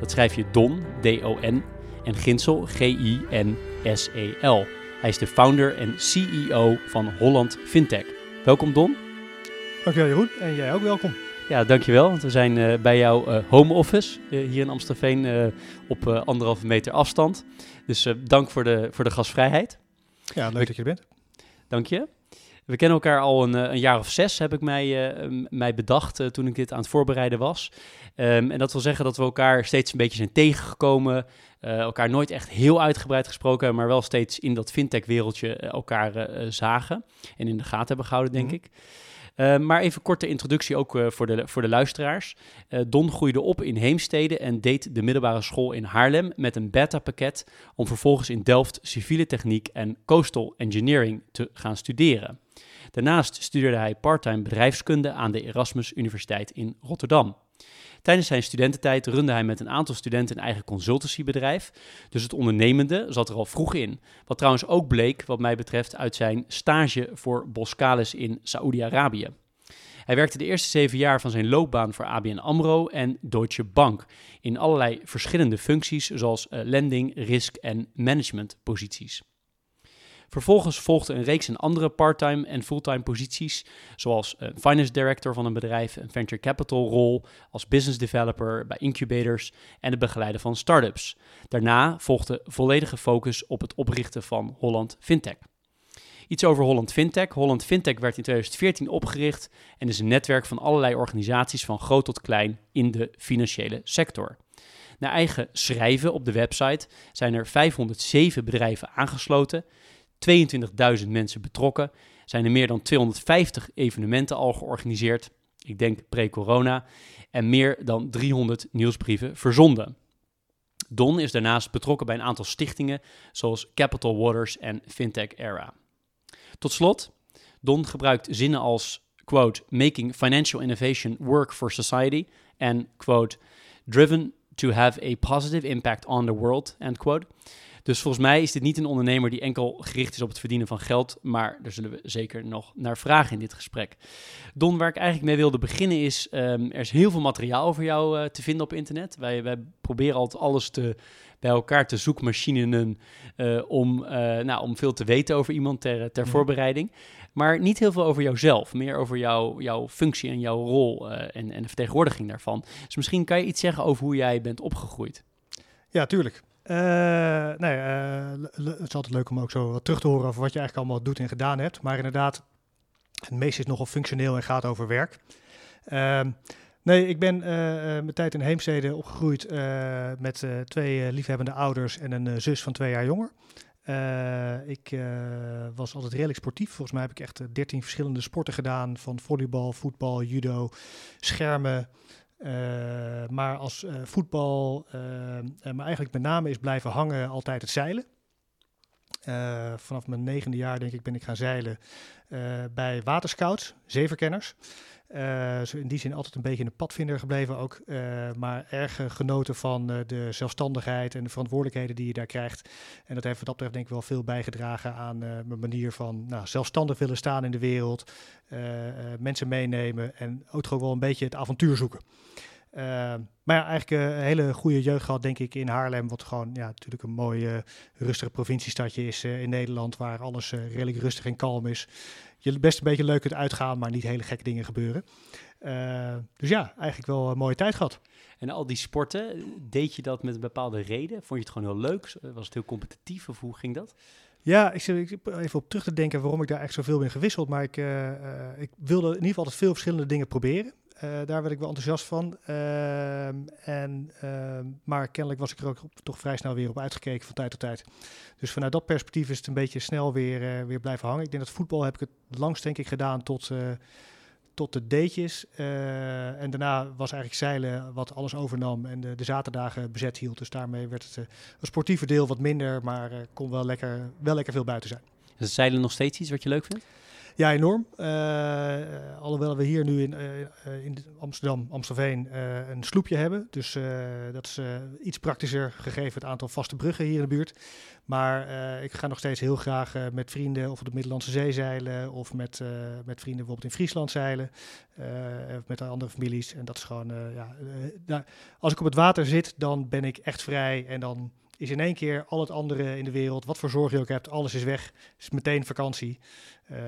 Dat schrijf je Don, D-O-N, en Ginsel, G-I-N-S-E-L. Hij is de founder en CEO van Holland Fintech. Welkom Don. Dankjewel Jeroen en jij ook welkom. Ja, dankjewel. Want we zijn uh, bij jouw uh, home office uh, hier in Amstelveen op anderhalve meter afstand. Dus dank voor de, voor de gastvrijheid. Ja, leuk we, dat je er bent. Dank je. We kennen elkaar al een, een, jaar of zes, heb ik mij, mij bedacht toen ik dit aan het voorbereiden was. Um, en dat wil zeggen dat we elkaar steeds een beetje zijn tegengekomen. elkaar nooit echt heel uitgebreid gesproken maar wel steeds in dat fintech-wereldje elkaar zagen. En in de gaten hebben gehouden, denk mm -hmm. ik. Uh, maar even korte introductie ook uh, voor, de, voor de luisteraars. Uh, Don groeide op in Heemstede en deed de middelbare school in Haarlem met een beta-pakket om vervolgens in Delft civiele techniek en coastal engineering te gaan studeren. Daarnaast studeerde hij parttime bedrijfskunde aan de Erasmus Universiteit in Rotterdam. Tijdens zijn studententijd runde hij met een aantal studenten een eigen consultancybedrijf. Dus het ondernemende zat er al vroeg in. Wat trouwens ook bleek, wat mij betreft, uit zijn stage voor Boskalis in Saoedi-Arabië. Hij werkte de eerste zeven jaar van zijn loopbaan voor ABN AMRO en Deutsche Bank in allerlei verschillende functies, zoals uh, lending, risk en managementposities. Vervolgens volgde een reeks aan andere parttime en fulltime posities, zoals een finance director van een bedrijf, een venture capital rol als business developer bij incubators en het begeleiden van startups. Daarna volgde volledige focus op het oprichten van Holland Fintech. Iets over Holland Fintech. Holland Fintech werd in 2014 opgericht en is een netwerk van allerlei organisaties van groot tot klein in de financiële sector. Naar eigen schrijven op de website zijn er 507 bedrijven aangesloten 22.000 mensen betrokken. Zijn er meer dan 250 evenementen al georganiseerd. Ik denk pre-corona. En meer dan 300 nieuwsbrieven verzonden. Don is daarnaast betrokken bij een aantal stichtingen zoals Capital Waters en Fintech Era. Tot slot, Don gebruikt zinnen als quote making financial innovation work for society en quote driven to have a positive impact on the world end quote. Dus volgens mij is dit niet een ondernemer die enkel gericht is op het verdienen van geld, maar daar zullen we zeker nog naar vragen in dit gesprek. Don, waar ik eigenlijk mee wilde beginnen is, um, er is heel veel materiaal over jou uh, te vinden op internet. Wij, wij proberen altijd alles te, bij elkaar te zoekmachinen uh, om, uh, nou, om veel te weten over iemand ter, ter voorbereiding. Maar niet heel veel over jouzelf, meer over jou, jouw functie en jouw rol en, en de vertegenwoordiging daarvan. Dus misschien kan je iets zeggen over hoe jij bent opgegroeid. Ja, tuurlijk. Uh, nee, uh, het is altijd leuk om ook zo wat terug te horen over wat je eigenlijk allemaal doet en gedaan hebt. Maar inderdaad, het meeste is nogal functioneel en gaat over werk. Uh, nee, ik ben uh, mijn tijd in Heemstede opgegroeid met twee liefhebbende ouders en een zus van twee jaar jonger. ik was altijd redelijk sportief. Volgens mij heb ik echt dertien verschillende sporten gedaan. Van volleybal, voetbal, judo, schermen, maar als uh, voetbal, uh, maar eigenlijk met name is blijven hangen altijd het zeilen. vanaf mijn negende jaar, denk ik, ben ik gaan zeilen bij waterscouts, zeeverkenners. Zo in die zin altijd een beetje de padvinder gebleven ook. maar erg genoten van de zelfstandigheid en de verantwoordelijkheden die je daar krijgt. En dat heeft wat dat betreft denk ik wel veel bijgedragen aan mijn manier van nou, zelfstandig willen staan in de wereld. mensen meenemen en ook gewoon wel een beetje het avontuur zoeken. Uh, maar ja, eigenlijk een hele goede jeugd gehad, denk ik, in Haarlem. Wat gewoon ja, natuurlijk een mooi uh, rustige provinciestadje is uh, in Nederland. Waar alles redelijk rustig en kalm is. Je best een beetje leuk kunt uitgaan, maar niet hele gekke dingen gebeuren. dus ja, eigenlijk wel een mooie tijd gehad. En al die sporten, deed je dat met een bepaalde reden? Vond je het gewoon heel leuk? Was het heel competitief of hoe ging dat? Ja, ik zit even op terug te denken waarom ik daar echt zoveel ben gewisseld. Maar ik, ik wilde in ieder geval altijd veel verschillende dingen proberen. Uh, daar werd ik wel enthousiast van. Uh, en, uh, maar kennelijk was ik er ook toch vrij snel weer op uitgekeken van tijd tot tijd. Dus vanuit dat perspectief is het een beetje snel weer, eh, weer blijven hangen. Ik denk dat voetbal heb ik het langst denk ik gedaan tot, tot de. Uh, en daarna was eigenlijk zeilen wat alles overnam en de, de zaterdagen bezet hield. Dus daarmee werd het een sportieve deel wat minder, maar kon wel lekker, wel lekker veel buiten zijn. Is zeilen nog steeds iets wat je leuk vindt? Ja, enorm. Uh, alhoewel we hier nu in, uh, in Amsterdam, Amstelveen, uh, een sloepje hebben. Dus dat is iets praktischer gegeven het aantal vaste bruggen hier in de buurt. Maar ik ga nog steeds heel graag met vrienden of op de Middellandse Zee zeilen. Of met, met vrienden bijvoorbeeld in Friesland zeilen. met andere families. En dat is gewoon, ja, als ik op het water zit, dan ben ik echt vrij. En dan is in één keer al het andere in de wereld, wat voor zorg je ook hebt, alles is weg. is meteen vakantie. Uh,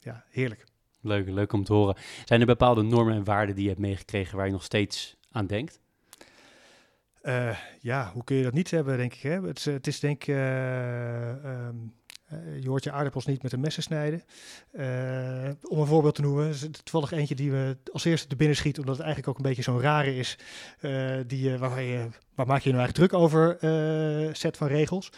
ja, heerlijk. Leuk, leuk om te horen. Zijn er bepaalde normen en waarden die je hebt meegekregen waar je nog steeds aan denkt? Uh, ja, hoe kun je dat niet hebben, denk ik. Hè? Het, het is denk ik... Um, uh, je hoort je aardappels niet met een messen snijden. Uh, om een voorbeeld te noemen, toevallig eentje die we als eerste te binnen schiet, omdat het eigenlijk ook een beetje zo'n rare is, uh, die, waar, maak je nou eigenlijk druk over, set van regels.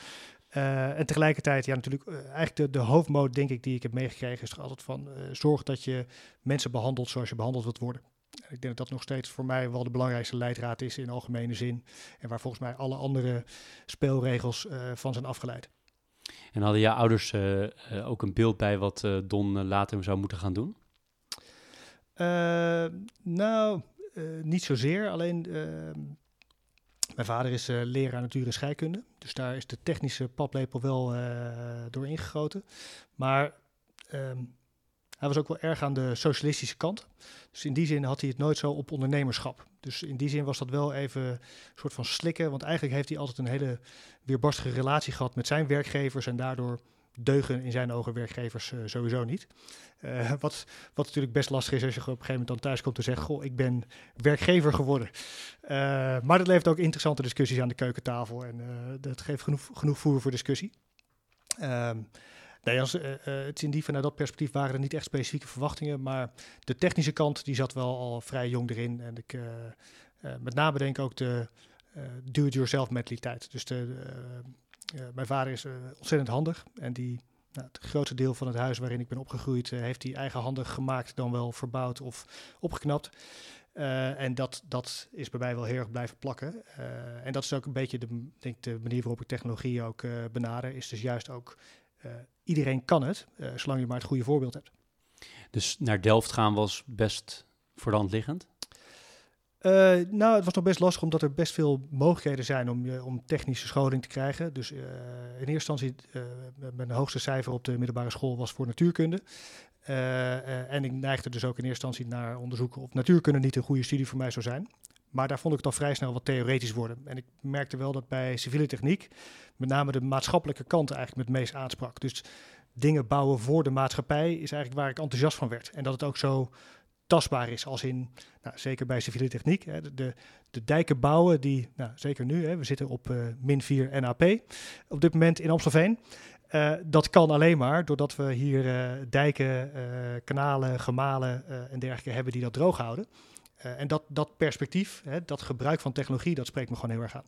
en tegelijkertijd, ja, natuurlijk, eigenlijk de, de hoofdmoot, denk ik, die ik heb meegekregen, is altijd van zorg dat je mensen behandelt zoals je behandeld wilt worden. Ik denk dat dat nog steeds voor mij wel de belangrijkste leidraad is in algemene zin. En waar volgens mij alle andere speelregels van zijn afgeleid. En hadden jouw ouders uh, uh, ook een beeld bij wat uh, Don later zou moeten gaan doen? nou, niet zozeer. Alleen mijn vader is leraar natuur en scheikunde. Dus daar is de technische paplepel wel door ingegoten. Maar ehm, hij was ook wel erg aan de socialistische kant. Dus in die zin had hij het nooit zo op ondernemerschap. Dus in die zin was dat wel even een soort van slikken. Want eigenlijk heeft hij altijd een hele weerbarstige relatie gehad met zijn werkgevers. En daardoor deugen in zijn ogen werkgevers uh, sowieso niet. Uh, wat, wat natuurlijk best lastig is als je op een gegeven moment dan thuis komt en zegt: Goh, ik ben werkgever geworden. Uh, maar dat levert ook interessante discussies aan de keukentafel. En dat geeft genoeg, genoeg voer voor discussie. Um, Nee, als, uh, het in die vanuit dat perspectief waren er niet echt specifieke verwachtingen, maar de technische kant die zat wel al vrij jong erin. En ik, uh, uh, met name denk ook de do-it-yourself mentaliteit. Dus de, mijn vader is ontzettend handig en die, nou, het grootste deel van het huis waarin ik ben opgegroeid, heeft hij eigenhandig gemaakt, dan wel verbouwd of opgeknapt. en dat, dat is bij mij wel heel erg blijven plakken. en dat is ook een beetje de, denk, de manier waarop ik technologie ook benader, is dus juist ook uh, iedereen kan het, uh, zolang je maar het goede voorbeeld hebt. Dus naar Delft gaan was best voor de hand liggend? Uh, nou, het was nog best lastig omdat er best veel mogelijkheden zijn om, je, om technische scholing te krijgen. Dus in eerste instantie, mijn hoogste cijfer op de middelbare school was voor natuurkunde. en ik neigde dus ook in eerste instantie naar onderzoeken of natuurkunde niet een goede studie voor mij zou zijn. Maar daar vond ik het al vrij snel wat theoretisch worden. En ik merkte wel dat bij civiele techniek met name de maatschappelijke kant eigenlijk het meest aansprak. Dus dingen bouwen voor de maatschappij is eigenlijk waar ik enthousiast van werd. En dat het ook zo tastbaar is, als in, nou, zeker bij civiele techniek, hè, de, de dijken bouwen die, nou, zeker nu, hè, we zitten op uh, min 4 NAP op dit moment in Amstelveen. Uh, dat kan alleen maar doordat we hier uh, dijken, kanalen, gemalen en dergelijke hebben die dat droog houden. En dat, dat perspectief, hè, dat gebruik van technologie, dat spreekt me gewoon heel erg aan.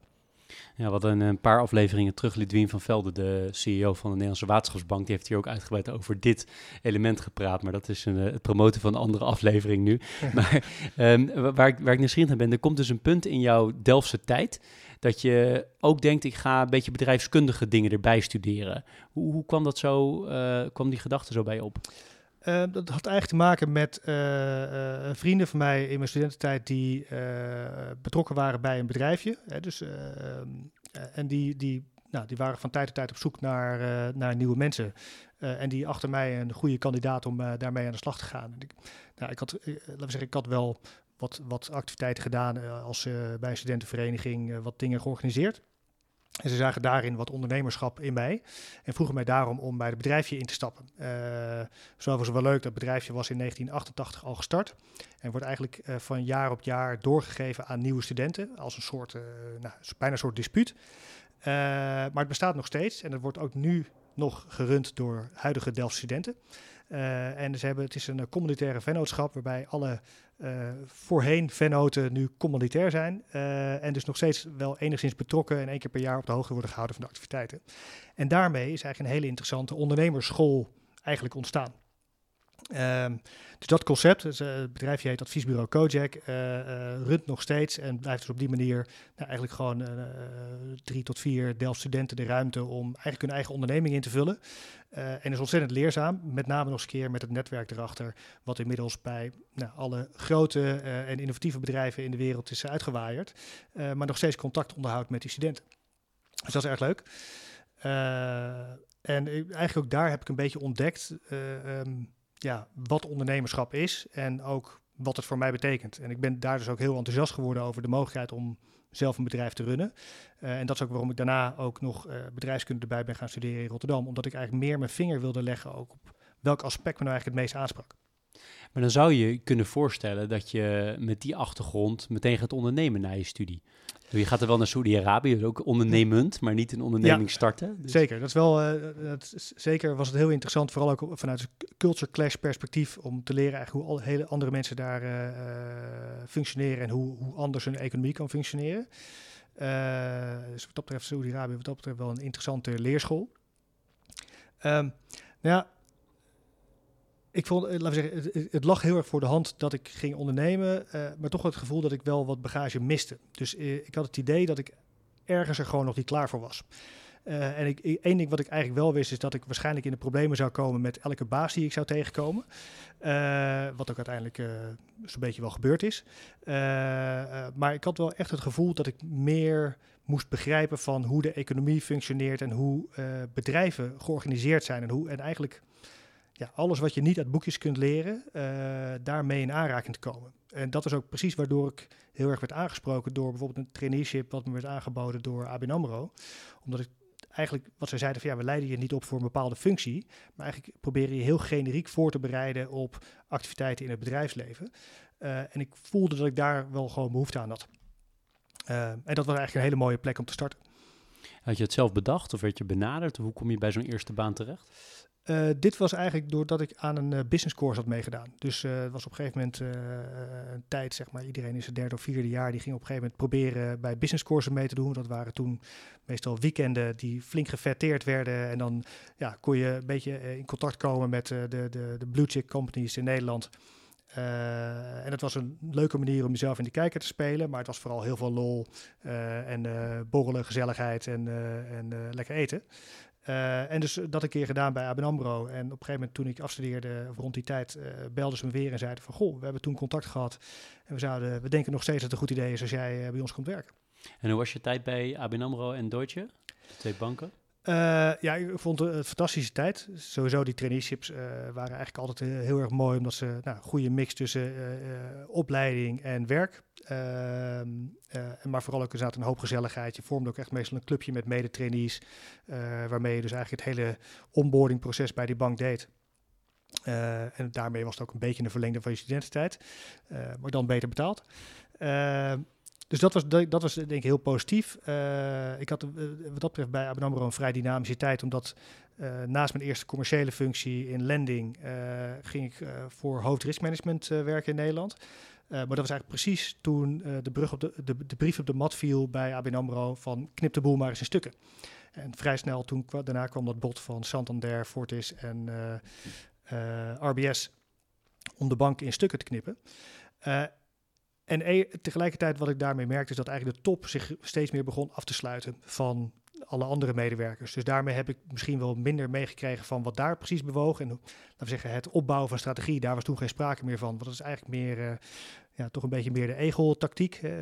Ja, wat een, een, paar afleveringen terug, Lidwien van Velde, de CEO van de Nederlandse Waterschapsbank, die heeft hier ook uitgebreid over dit element gepraat. Maar dat is een, eh, het promoten van een andere aflevering nu. maar um, waar, ik, waar ik nieuwsgierig naar ben, er komt dus een punt in jouw Delftse tijd dat je ook denkt, ik ga een beetje bedrijfskundige dingen erbij studeren. Hoe, hoe kwam dat zo, uh, kwam die gedachte zo bij je op? Uh, dat had eigenlijk te maken met uh, uh, vrienden van mij in mijn studententijd die betrokken waren bij een bedrijfje. Hè, dus, en die, die, nou, die waren van tijd tot tijd op zoek naar, naar nieuwe mensen. en die achter mij een goede kandidaat om daarmee aan de slag te gaan. Ik, nou, ik had, laten we zeggen, ik had wel wat, wat activiteiten gedaan als bij een studentenvereniging, wat dingen georganiseerd. En ze zagen daarin wat ondernemerschap in mij en vroegen mij daarom om bij het bedrijfje in te stappen. Uh, zo was het wel leuk, dat bedrijfje was in 1988 al gestart en wordt eigenlijk uh, van jaar op jaar doorgegeven aan nieuwe studenten als een soort, uh, nou, bijna een soort dispuut. maar het bestaat nog steeds en het wordt ook nu nog gerund door huidige Delft studenten. en ze hebben, het is een communitaire vennootschap waarbij alle uh, voorheen vennoten nu commanditair zijn uh, en dus nog steeds wel enigszins betrokken en één keer per jaar op de hoogte worden gehouden van de activiteiten. En daarmee is eigenlijk een hele interessante ondernemersschool eigenlijk ontstaan. Ehm, dus dat concept, dus, uh, het bedrijfje heet Adviesbureau Kojak, uh, runt nog steeds en blijft dus op die manier nou, eigenlijk gewoon drie tot vier Delft-studenten de ruimte om eigenlijk hun eigen onderneming in te vullen. en is ontzettend leerzaam, met name nog eens een keer met het netwerk erachter, wat inmiddels bij nou, alle grote en innovatieve bedrijven in de wereld is uitgewaaierd, maar nog steeds contact onderhoudt met die studenten. Dus dat is erg leuk. en eigenlijk ook daar heb ik een beetje ontdekt. Um, ja, wat ondernemerschap is en ook wat het voor mij betekent. En ik ben daar dus ook heel enthousiast geworden over de mogelijkheid om zelf een bedrijf te runnen. Uh, en dat is ook waarom ik daarna ook nog uh, bedrijfskunde erbij ben gaan studeren in Rotterdam. Omdat ik eigenlijk meer mijn vinger wilde leggen ook op welk aspect me nou eigenlijk het meest aansprak. Maar dan zou je kunnen voorstellen dat je met die achtergrond meteen gaat ondernemen na je studie. Je gaat er wel naar Saudi-Arabië, ook ondernemend, maar niet een onderneming starten. Dus. Zeker, dat is wel, uh, dat zeker was het heel interessant, vooral ook vanuit een culture clash perspectief, om te leren eigenlijk hoe al, hele andere mensen daar uh, functioneren en hoe, hoe anders hun economie kan functioneren. dus wat dat betreft Saudi-Arabië, wat dat betreft wel een interessante leerschool. Um, nou ja, ik vond, eh, laten we zeggen, het, lag heel erg voor de hand dat ik ging ondernemen, uh, maar toch het gevoel dat ik wel wat bagage miste. Dus uh, ik had het idee dat ik ergens er gewoon nog niet klaar voor was. En ik, één ding wat ik eigenlijk wel wist, is dat ik waarschijnlijk in de problemen zou komen met elke baas die ik zou tegenkomen. wat ook uiteindelijk zo'n beetje wel gebeurd is. maar ik had wel echt het gevoel dat ik meer moest begrijpen van hoe de economie functioneert en hoe bedrijven georganiseerd zijn en hoe en eigenlijk ja, alles wat je niet uit boekjes kunt leren, uh, daarmee in aanraking te komen. En dat is ook precies waardoor ik heel erg werd aangesproken door bijvoorbeeld een traineeship wat me werd aangeboden door ABN AMRO. Omdat ik eigenlijk, wat ze zeiden van ja, we leiden je niet op voor een bepaalde functie, maar eigenlijk proberen je heel generiek voor te bereiden op activiteiten in het bedrijfsleven. Uh, en ik voelde dat ik daar wel gewoon behoefte aan had. Uh, en dat was eigenlijk een hele mooie plek om te starten. Had je het zelf bedacht of werd je benaderd? Hoe kom je bij zo'n eerste baan terecht? Uh, dit was eigenlijk doordat ik aan een uh, business course had meegedaan. Dus uh, het was op een gegeven moment een tijd, zeg maar, iedereen is het derde of vierde jaar, die ging op een gegeven moment proberen bij business courses mee te doen. Dat waren toen meestal weekenden die flink gefetteerd werden. En dan ja, kon je een beetje in contact komen met de, de, de blue chip companies in Nederland. En het was een leuke manier om jezelf in de kijker te spelen, maar het was vooral heel veel lol en borrelen, gezelligheid en, en lekker eten. Uh, en dus dat een keer gedaan bij ABN AMRO. En op een gegeven moment toen ik afstudeerde, rond die tijd, uh, belden ze me weer en zeiden van... Goh, we hebben toen contact gehad en we, zouden, we denken nog steeds dat het een goed idee is als jij uh, bij ons komt werken. En hoe was je tijd bij ABN AMRO en Deutsche, twee banken? Ja, ik vond het een fantastische tijd. Sowieso die traineeships waren eigenlijk altijd heel erg mooi, omdat ze nou, een goede mix tussen opleiding en werk Ehm, eh, maar vooral ook er zat een hoop gezelligheid. Je vormde ook echt meestal een clubje met mede-trainees, uh, waarmee je dus eigenlijk het hele onboardingproces bij die bank deed. Uh, en daarmee was het ook een beetje een verlengde van je studententijd, maar dan beter betaald. Ehm, dus dat was, dat was denk ik heel positief. ik had wat dat betreft bij ABN AMRO een vrij dynamische tijd, omdat naast mijn eerste commerciële functie in lending ging ik voor hoofdriskmanagement werken in Nederland. Maar dat was eigenlijk precies toen de, brug op de, de, de, brief op de mat viel bij ABN AMRO van knip de boel maar eens in stukken. En vrij snel toen daarna kwam dat bod van Santander, Fortis en RBS om de bank in stukken te knippen. En e tegelijkertijd wat ik daarmee merkte is dat eigenlijk de top zich steeds meer begon af te sluiten van alle andere medewerkers. Dus daarmee heb ik misschien wel minder meegekregen van wat daar precies bewoog. En laten we zeggen, het opbouwen van strategie, daar was toen geen sprake meer van. Want dat is eigenlijk meer, uh, ja, toch een beetje meer de ego-tactiek. Uh,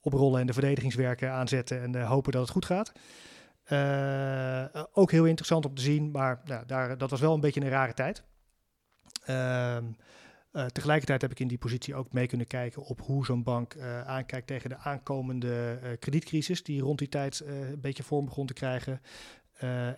oprollen en de verdedigingswerken aanzetten en uh, hopen dat het goed gaat. ook heel interessant om te zien, maar nou, daar, dat was wel een beetje een rare tijd. Ehm, uh, tegelijkertijd heb ik in die positie ook mee kunnen kijken op hoe zo'n bank uh, aankijkt tegen de aankomende uh, kredietcrisis, die rond die tijd een beetje vorm begon te krijgen.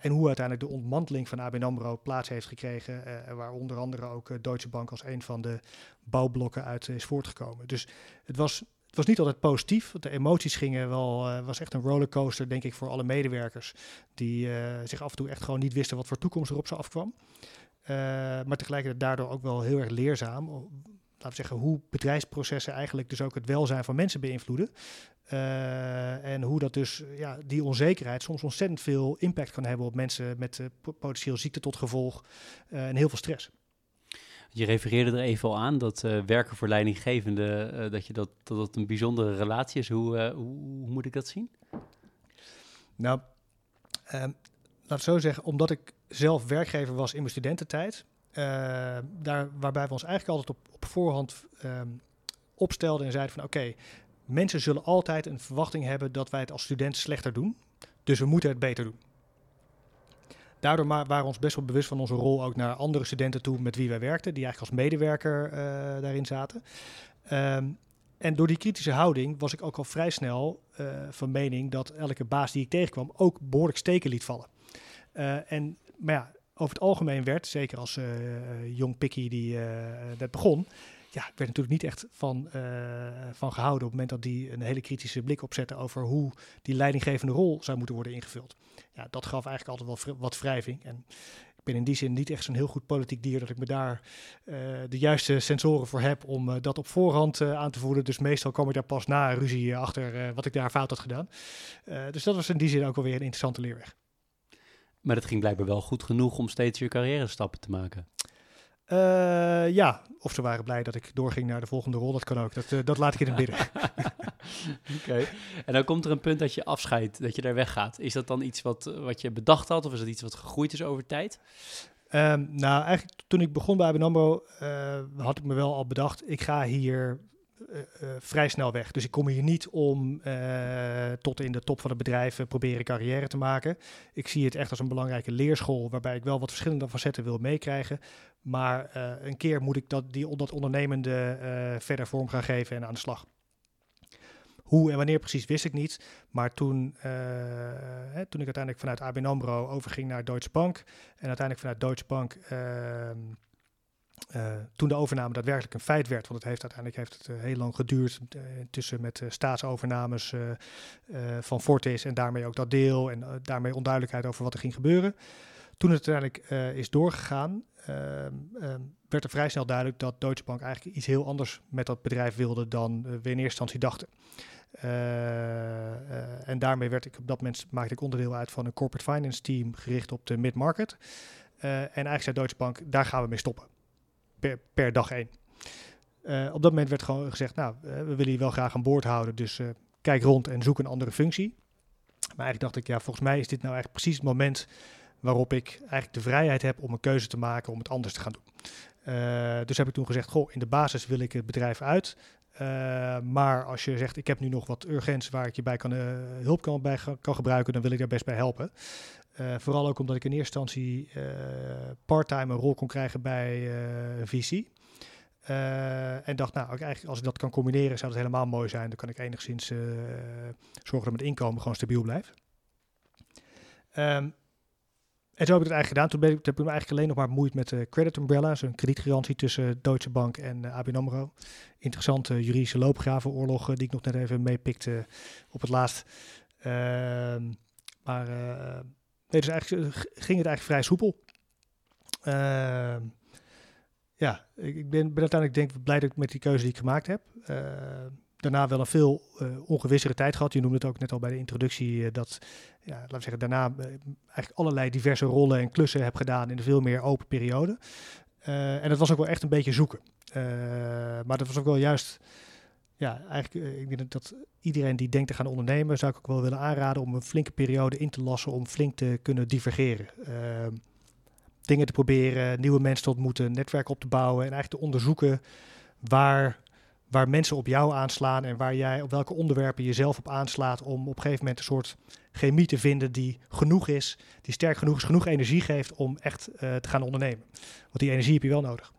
en hoe uiteindelijk de ontmanteling van ABN AMRO plaats heeft gekregen, waar onder andere ook Deutsche Bank als een van de bouwblokken uit is voortgekomen. Dus het was, het was niet altijd positief, want de emoties gingen wel, was echt een rollercoaster, denk ik, voor alle medewerkers, die zich af en toe echt gewoon niet wisten wat voor toekomst erop ze afkwam. Uh, maar tegelijkertijd daardoor ook wel heel erg leerzaam. Laten we zeggen, hoe bedrijfsprocessen eigenlijk dus ook het welzijn van mensen beïnvloeden. Uh, en hoe dat dus, ja, die onzekerheid soms ontzettend veel impact kan hebben op mensen met uh, potentieel ziekte tot gevolg en heel veel stress. Je refereerde er even al aan dat werken voor leidinggevende, dat, je dat, dat dat een bijzondere relatie is. Hoe, hoe, hoe, moet ik dat zien? Nou, ehm, laat ik zo zeggen, omdat ik zelf werkgever was in mijn studententijd, daar, waarbij we ons eigenlijk altijd op, op voorhand um, opstelden en zeiden van oké, mensen zullen altijd een verwachting hebben dat wij het als student slechter doen. Dus we moeten het beter doen. Daardoor waren we ons best wel bewust van onze rol ook naar andere studenten toe met wie wij werkten, die eigenlijk als medewerker uh, daarin zaten. Um, en door die kritische houding was ik ook al vrij snel uh, van mening dat elke baas die ik tegenkwam ook behoorlijk steken liet vallen. Uh, en, maar ja, over het algemeen werd, zeker als jong pikkie die net begon, ja, ik werd natuurlijk niet echt van, uh, van gehouden op het moment dat die een hele kritische blik opzette over hoe die leidinggevende rol zou moeten worden ingevuld. Ja, dat gaf eigenlijk altijd wel wat wrijving. En ik ben in die zin niet echt zo'n heel goed politiek dier dat ik me daar de juiste sensoren voor heb om dat op voorhand aan te voelen. Dus meestal kom ik daar pas na ruzie achter wat ik daar fout had gedaan. dus dat was in die zin ook alweer een interessante leerweg. Maar het ging blijkbaar wel goed genoeg om steeds je carrière stappen te maken. Uh, ja, of ze waren blij dat ik doorging naar de volgende rol. Dat kan ook. Dat, uh, dat laat ik in het midden. Oké. En dan komt er een punt dat je afscheidt, dat je daar weggaat. Is dat dan iets wat, wat je bedacht had, of is dat iets wat gegroeid is over tijd? Um, nou, eigenlijk toen ik begon bij ABN uh, had ik me wel al bedacht, ik ga hier vrij snel weg. Dus ik kom hier niet om uh, tot in de top van het bedrijf proberen carrière te maken. Ik zie het echt als een belangrijke leerschool waarbij ik wel wat verschillende facetten wil meekrijgen. Maar een keer moet ik dat, die, ondernemende verder vorm gaan geven en aan de slag. Hoe en wanneer precies wist ik niet. Maar toen, hè, toen ik uiteindelijk vanuit ABN AMRO overging naar Deutsche Bank. En uiteindelijk vanuit Deutsche Bank ehm, uh, toen de overname daadwerkelijk een feit werd, want het heeft uiteindelijk heeft het, uh, heel lang geduurd uh, tussen met staatsovernames van Fortis en daarmee ook dat deel en daarmee onduidelijkheid over wat er ging gebeuren. Toen het uiteindelijk is doorgegaan, ehm, ehm, werd er vrij snel duidelijk dat Deutsche Bank eigenlijk iets heel anders met dat bedrijf wilde dan we in eerste instantie dachten. en daarmee werd ik op dat moment maakte ik onderdeel uit van een corporate finance team gericht op de mid-market. en eigenlijk zei Deutsche Bank, daar gaan we mee stoppen per, per dag één. Uh, op dat moment werd gewoon gezegd, nou, uh, we willen je wel graag aan boord houden, dus uh, kijk rond en zoek een andere functie. Maar eigenlijk dacht ik, ja, volgens mij is dit nou eigenlijk precies het moment waarop ik eigenlijk de vrijheid heb om een keuze te maken om het anders te gaan doen. dus heb ik toen gezegd, goh, in de basis wil ik het bedrijf uit. maar als je zegt, ik heb nu nog wat urgents waar ik je bij kan, hulp kan, bij kan gebruiken, dan wil ik daar best bij helpen. Uh, vooral ook omdat ik in eerste instantie uh, parttime een rol kon krijgen bij uh, en dacht, nou, eigenlijk als ik dat kan combineren, zou het helemaal mooi zijn. Dan kan ik enigszins zorgen dat mijn inkomen gewoon stabiel blijft. Um, en zo heb ik het eigenlijk gedaan. Toen ben ik, heb ik me eigenlijk alleen nog maar bemoeid met de credit umbrella, zo'n kredietgarantie tussen Deutsche Bank en ABN AMRO. Interessante juridische loopgravenoorlog die ik nog net even meepikte op het laatst. Uh, maar Dus eigenlijk eh, ging het eigenlijk vrij soepel. Uh, ja, ik, ben, uiteindelijk denk ik blij dat ik met die keuze die ik gemaakt heb. Uh, daarna wel een veel uh, ongewissere tijd gehad. Je noemde het ook net al bij de introductie dat, ja, laten we zeggen, daarna eigenlijk allerlei diverse rollen en klussen heb gedaan in een veel meer open periode. en dat was ook wel echt een beetje zoeken. maar dat was ook wel juist ja, eigenlijk, uh, ik denk dat iedereen die denkt te gaan ondernemen, zou ik ook wel willen aanraden om een flinke periode in te lassen om flink te kunnen divergeren. Uh, dingen te proberen, nieuwe mensen te ontmoeten, netwerk op te bouwen en eigenlijk te onderzoeken waar, waar mensen op jou aanslaan en waar jij op welke onderwerpen je zelf op aanslaat om op een gegeven moment een soort chemie te vinden die genoeg is, die sterk genoeg is, genoeg energie geeft om echt uh, te gaan ondernemen. Want die energie heb je wel nodig.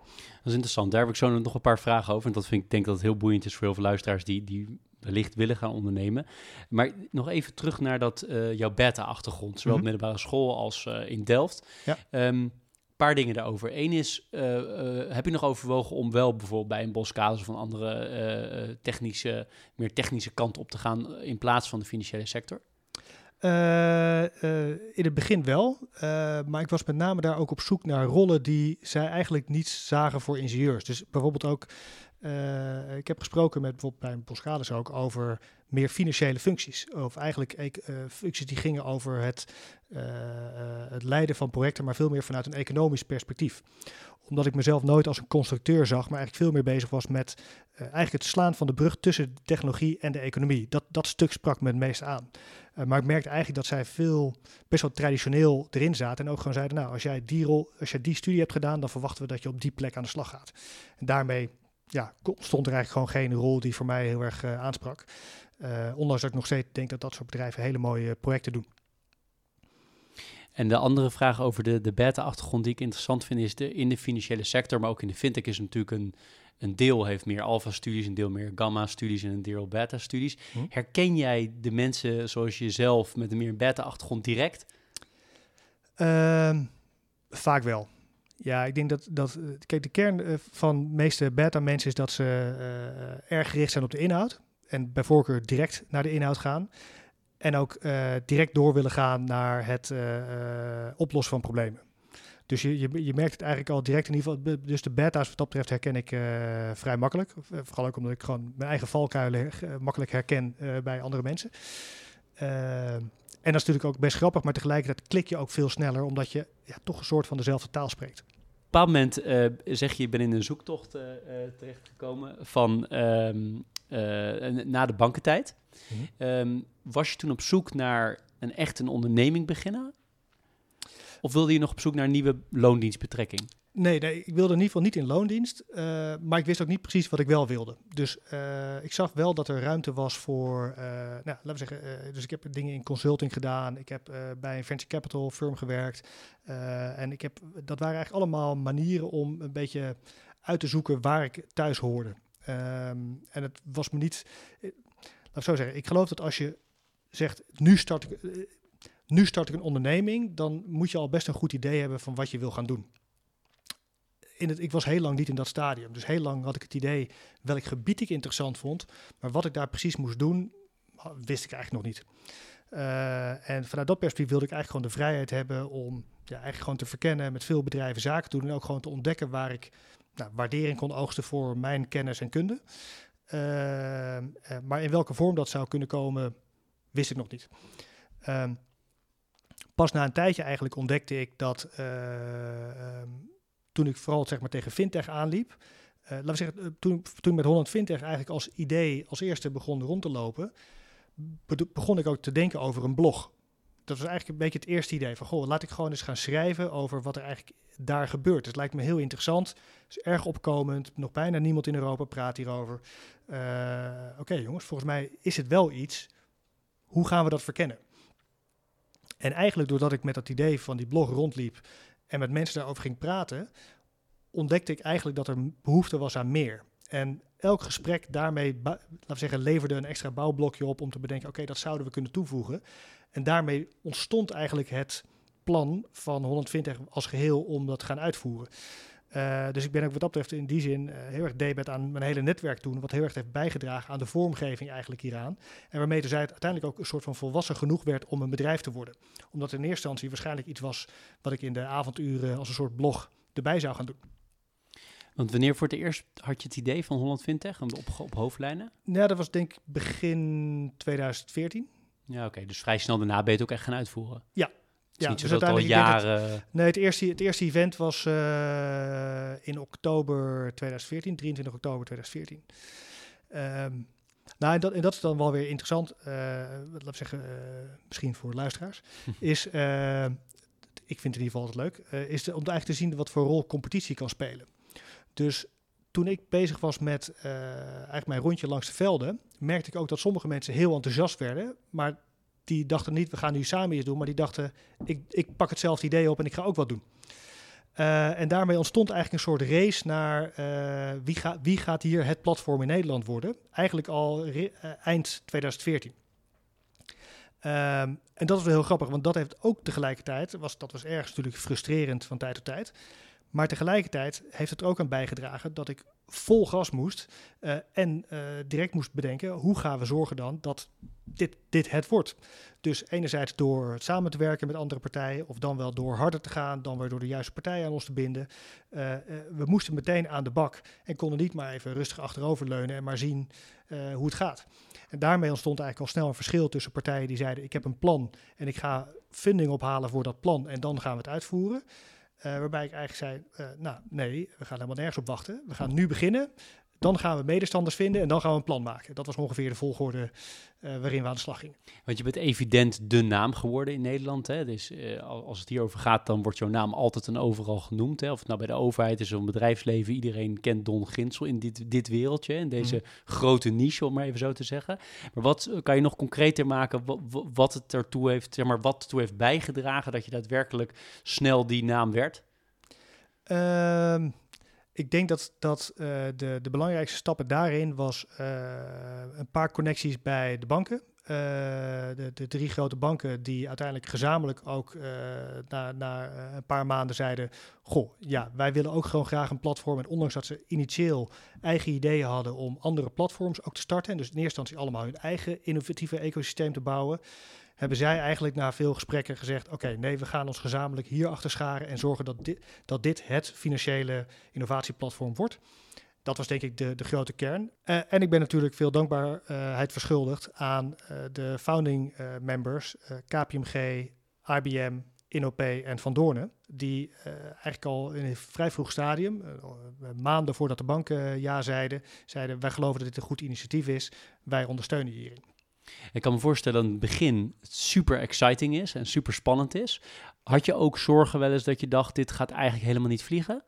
Dat is interessant. Daar heb ik zo nog een paar vragen over. En dat vind ik denk dat het heel boeiend is voor heel veel luisteraars die, die wellicht willen gaan ondernemen. Maar nog even terug naar dat, uh, jouw beta-achtergrond, zowel mm -hmm. middelbare school als uh, in Delft. Ja. Um, paar dingen daarover. Eén is, uh, uh, heb je nog overwogen om wel bijvoorbeeld bij een Boskalis of een andere technische, meer technische kant op te gaan in plaats van de financiële sector? Uh, uh, in het begin wel, uh, maar ik was met name daar ook op zoek naar rollen die zij eigenlijk niet zagen voor ingenieurs. Dus bijvoorbeeld ook ik heb gesproken met bijvoorbeeld bij Boskalis ook over meer financiële functies. Of eigenlijk uh, functies die gingen over het, uh, het leiden van projecten, maar veel meer vanuit een economisch perspectief. Omdat ik mezelf nooit als een constructeur zag, maar eigenlijk veel meer bezig was met eigenlijk het slaan van de brug tussen de technologie en de economie. Dat, dat stuk sprak me het meest aan. maar ik merkte eigenlijk dat zij veel, best wel traditioneel erin zaten. En ook gewoon zeiden, nou, als jij die rol, als jij die studie hebt gedaan, dan verwachten we dat je op die plek aan de slag gaat. En daarmee ja, stond er eigenlijk gewoon geen rol die voor mij heel erg aansprak. Uh, ondanks dat ik nog steeds denk dat dat soort bedrijven hele mooie projecten doen. En de andere vraag over de, de beta-achtergrond die ik interessant vind, is de, in de financiële sector, maar ook in de fintech is natuurlijk een, een deel heeft meer alpha-studies, een deel meer gamma-studies en een deel beta-studies. Hm? Herken jij de mensen zoals jezelf met een meer beta-achtergrond direct? Uh, vaak wel. Ja, ik denk dat, dat kijk, de kern eh, van de meeste beta-mensen is dat ze uh, erg gericht zijn op de inhoud. En bij voorkeur direct naar de inhoud gaan. En ook uh, direct door willen gaan naar het oplossen van problemen. Dus je, je, je, merkt het eigenlijk al direct in ieder geval. Dus de beta's wat dat betreft herken ik vrij makkelijk. Vooral ook omdat ik gewoon mijn eigen valkuilen makkelijk herken bij andere mensen. En dat is natuurlijk ook best grappig, maar tegelijkertijd klik je ook veel sneller, omdat je ja, toch een soort van dezelfde taal spreekt. Op een bepaald moment zeg je, je bent in een zoektocht uh, terechtgekomen van um, na de bankentijd. Mm um, was je toen op zoek naar een echt een onderneming beginnen? Of wilde je nog op zoek naar een nieuwe loondienstbetrekking? Nee, nee, ik wilde in ieder geval niet in loondienst, uh, maar ik wist ook niet precies wat ik wel wilde. Dus uh, ik zag wel dat er ruimte was voor, uh, nou, laten we zeggen, dus ik heb dingen in consulting gedaan, ik heb bij een venture capital firm gewerkt en ik heb, dat waren eigenlijk allemaal manieren om een beetje uit te zoeken waar ik thuis hoorde. Um, en het was me niet, laat ik zo zeggen, ik geloof dat als je zegt, nu start ik, nu start ik een onderneming, dan moet je al best een goed idee hebben van wat je wil gaan doen in het, ik was heel lang niet in dat stadium. Dus heel lang had ik het idee welk gebied ik interessant vond. Maar wat ik daar precies moest doen, wist ik eigenlijk nog niet. Uh, en vanuit dat perspectief wilde ik eigenlijk gewoon de vrijheid hebben om ja, eigenlijk gewoon te verkennen, met veel bedrijven zaken te doen. En ook gewoon te ontdekken waar ik nou, waardering kon oogsten voor mijn kennis en kunde. Uh, uh, maar in welke vorm dat zou kunnen komen, wist ik nog niet. Ehm, pas na een tijdje eigenlijk ontdekte ik dat ehm, toen ik vooral zeg maar, tegen fintech aanliep. Uh, laten we zeggen, eh, toen, toen met Holland Fintech eigenlijk als idee als eerste begon rond te lopen, begon ik ook te denken over een blog. Dat was eigenlijk een beetje het eerste idee van, goh, laat ik gewoon eens gaan schrijven over wat er eigenlijk daar gebeurt. Het lijkt me heel interessant, het is erg opkomend, nog bijna niemand in Europa praat hierover. Uh, Oké jongens, volgens mij is het wel iets, hoe gaan we dat verkennen? En eigenlijk doordat ik met dat idee van die blog rondliep en met mensen daarover ging praten, ontdekte ik eigenlijk dat er behoefte was aan meer. En elk gesprek daarmee, laten we zeggen, leverde een extra bouwblokje op om te bedenken, oké, dat zouden we kunnen toevoegen. En daarmee ontstond eigenlijk het plan van 120 als geheel om dat te gaan uitvoeren. Uh, dus ik ben ook wat dat betreft in die zin uh, heel erg debet aan mijn hele netwerk toen, wat heel erg heeft bijgedragen aan de vormgeving eigenlijk hieraan. En waarmee dus uiteindelijk ook een soort van volwassen genoeg werd om een bedrijf te worden. Omdat in eerste instantie waarschijnlijk iets was wat ik in de avonduren als een soort blog erbij zou gaan doen. Want wanneer voor het eerst had je het idee van Holland Fintech op, op hoofdlijnen? Ja, dat was denk ik begin 2014. Ja, oké. Dus vrij snel daarna ben je het ook echt gaan uitvoeren? Ja, ja, niet dus zo dat al jaren... nee, het eerste, het eerste event was uh, in oktober 2014, 23 oktober 2014. Um, nou, en dat, en dat is dan wel weer interessant, uh, laten we zeggen, uh, misschien voor luisteraars, is, ik vind het in ieder geval altijd leuk, is de, om eigenlijk te zien wat voor rol competitie kan spelen. Dus toen ik bezig was met eigenlijk mijn rondje langs de velden, merkte ik ook dat sommige mensen heel enthousiast werden, maar die dachten niet, we gaan nu samen iets doen, maar die dachten, ik, ik pak hetzelfde idee op en ik ga ook wat doen. Uh, en daarmee ontstond eigenlijk een soort race naar uh, wie, wie gaat hier het platform in Nederland worden. Eigenlijk al eind 2014. Um, en dat was wel heel grappig, want dat heeft ook tegelijkertijd, was, dat was ergens natuurlijk frustrerend van tijd tot tijd. Maar tegelijkertijd heeft het er ook aan bijgedragen dat ik vol gas moest uh, en uh, direct moest bedenken hoe gaan we zorgen dan dat dit, dit het wordt. Dus enerzijds door samen te werken met andere partijen of dan wel door harder te gaan, dan weer door de juiste partijen aan ons te binden. Uh, we moesten meteen aan de bak en konden niet maar even rustig achteroverleunen en maar zien hoe het gaat. En daarmee ontstond eigenlijk al snel een verschil tussen partijen die zeiden ik heb een plan en ik ga funding ophalen voor dat plan en dan gaan we het uitvoeren. Uh, waarbij ik eigenlijk zei, uh, nou nee, we gaan helemaal nergens op wachten. We gaan nu beginnen. Dan gaan we medestanders vinden en dan gaan we een plan maken. Dat was ongeveer de volgorde uh, waarin we aan de slag gingen. Want je bent evident de naam geworden in Nederland. Hè? Dus uh, als het hierover gaat, dan wordt jouw naam altijd en overal genoemd. Hè? Of het nou bij de overheid is of een bedrijfsleven. Iedereen kent Don Ginsel in dit, dit wereldje, in deze mm. grote niche, om maar even zo te zeggen. Maar wat kan je nog concreter maken wat, wat het ertoe heeft, zeg maar, wat ertoe heeft bijgedragen dat je daadwerkelijk snel die naam werd? Uh, ik denk dat, dat uh, de, de belangrijkste stappen daarin was uh, een paar connecties bij de banken. Uh, de, de, drie grote banken die uiteindelijk gezamenlijk ook na, na een paar maanden zeiden: Goh, ja, wij willen ook gewoon graag een platform. En ondanks dat ze initieel eigen ideeën hadden om andere platforms ook te starten, en dus in eerste instantie allemaal hun eigen innovatieve ecosysteem te bouwen, hebben zij eigenlijk na veel gesprekken gezegd: Oké, nee, we gaan ons gezamenlijk hier achter scharen en zorgen dat dit, dat dit het financiële innovatieplatform wordt. Dat was denk ik de, de grote kern. Uh, en ik ben natuurlijk veel dankbaarheid verschuldigd aan uh, de founding uh, members, KPMG, IBM, Inop en Van Doornen, die eigenlijk al in een vrij vroeg stadium, maanden voordat de banken ja zeiden, zeiden wij geloven dat dit een goed initiatief is, wij ondersteunen hierin. Ik kan me voorstellen dat in het begin super exciting is en super spannend is. Had je ook zorgen wel eens dat je dacht, dit gaat eigenlijk helemaal niet vliegen?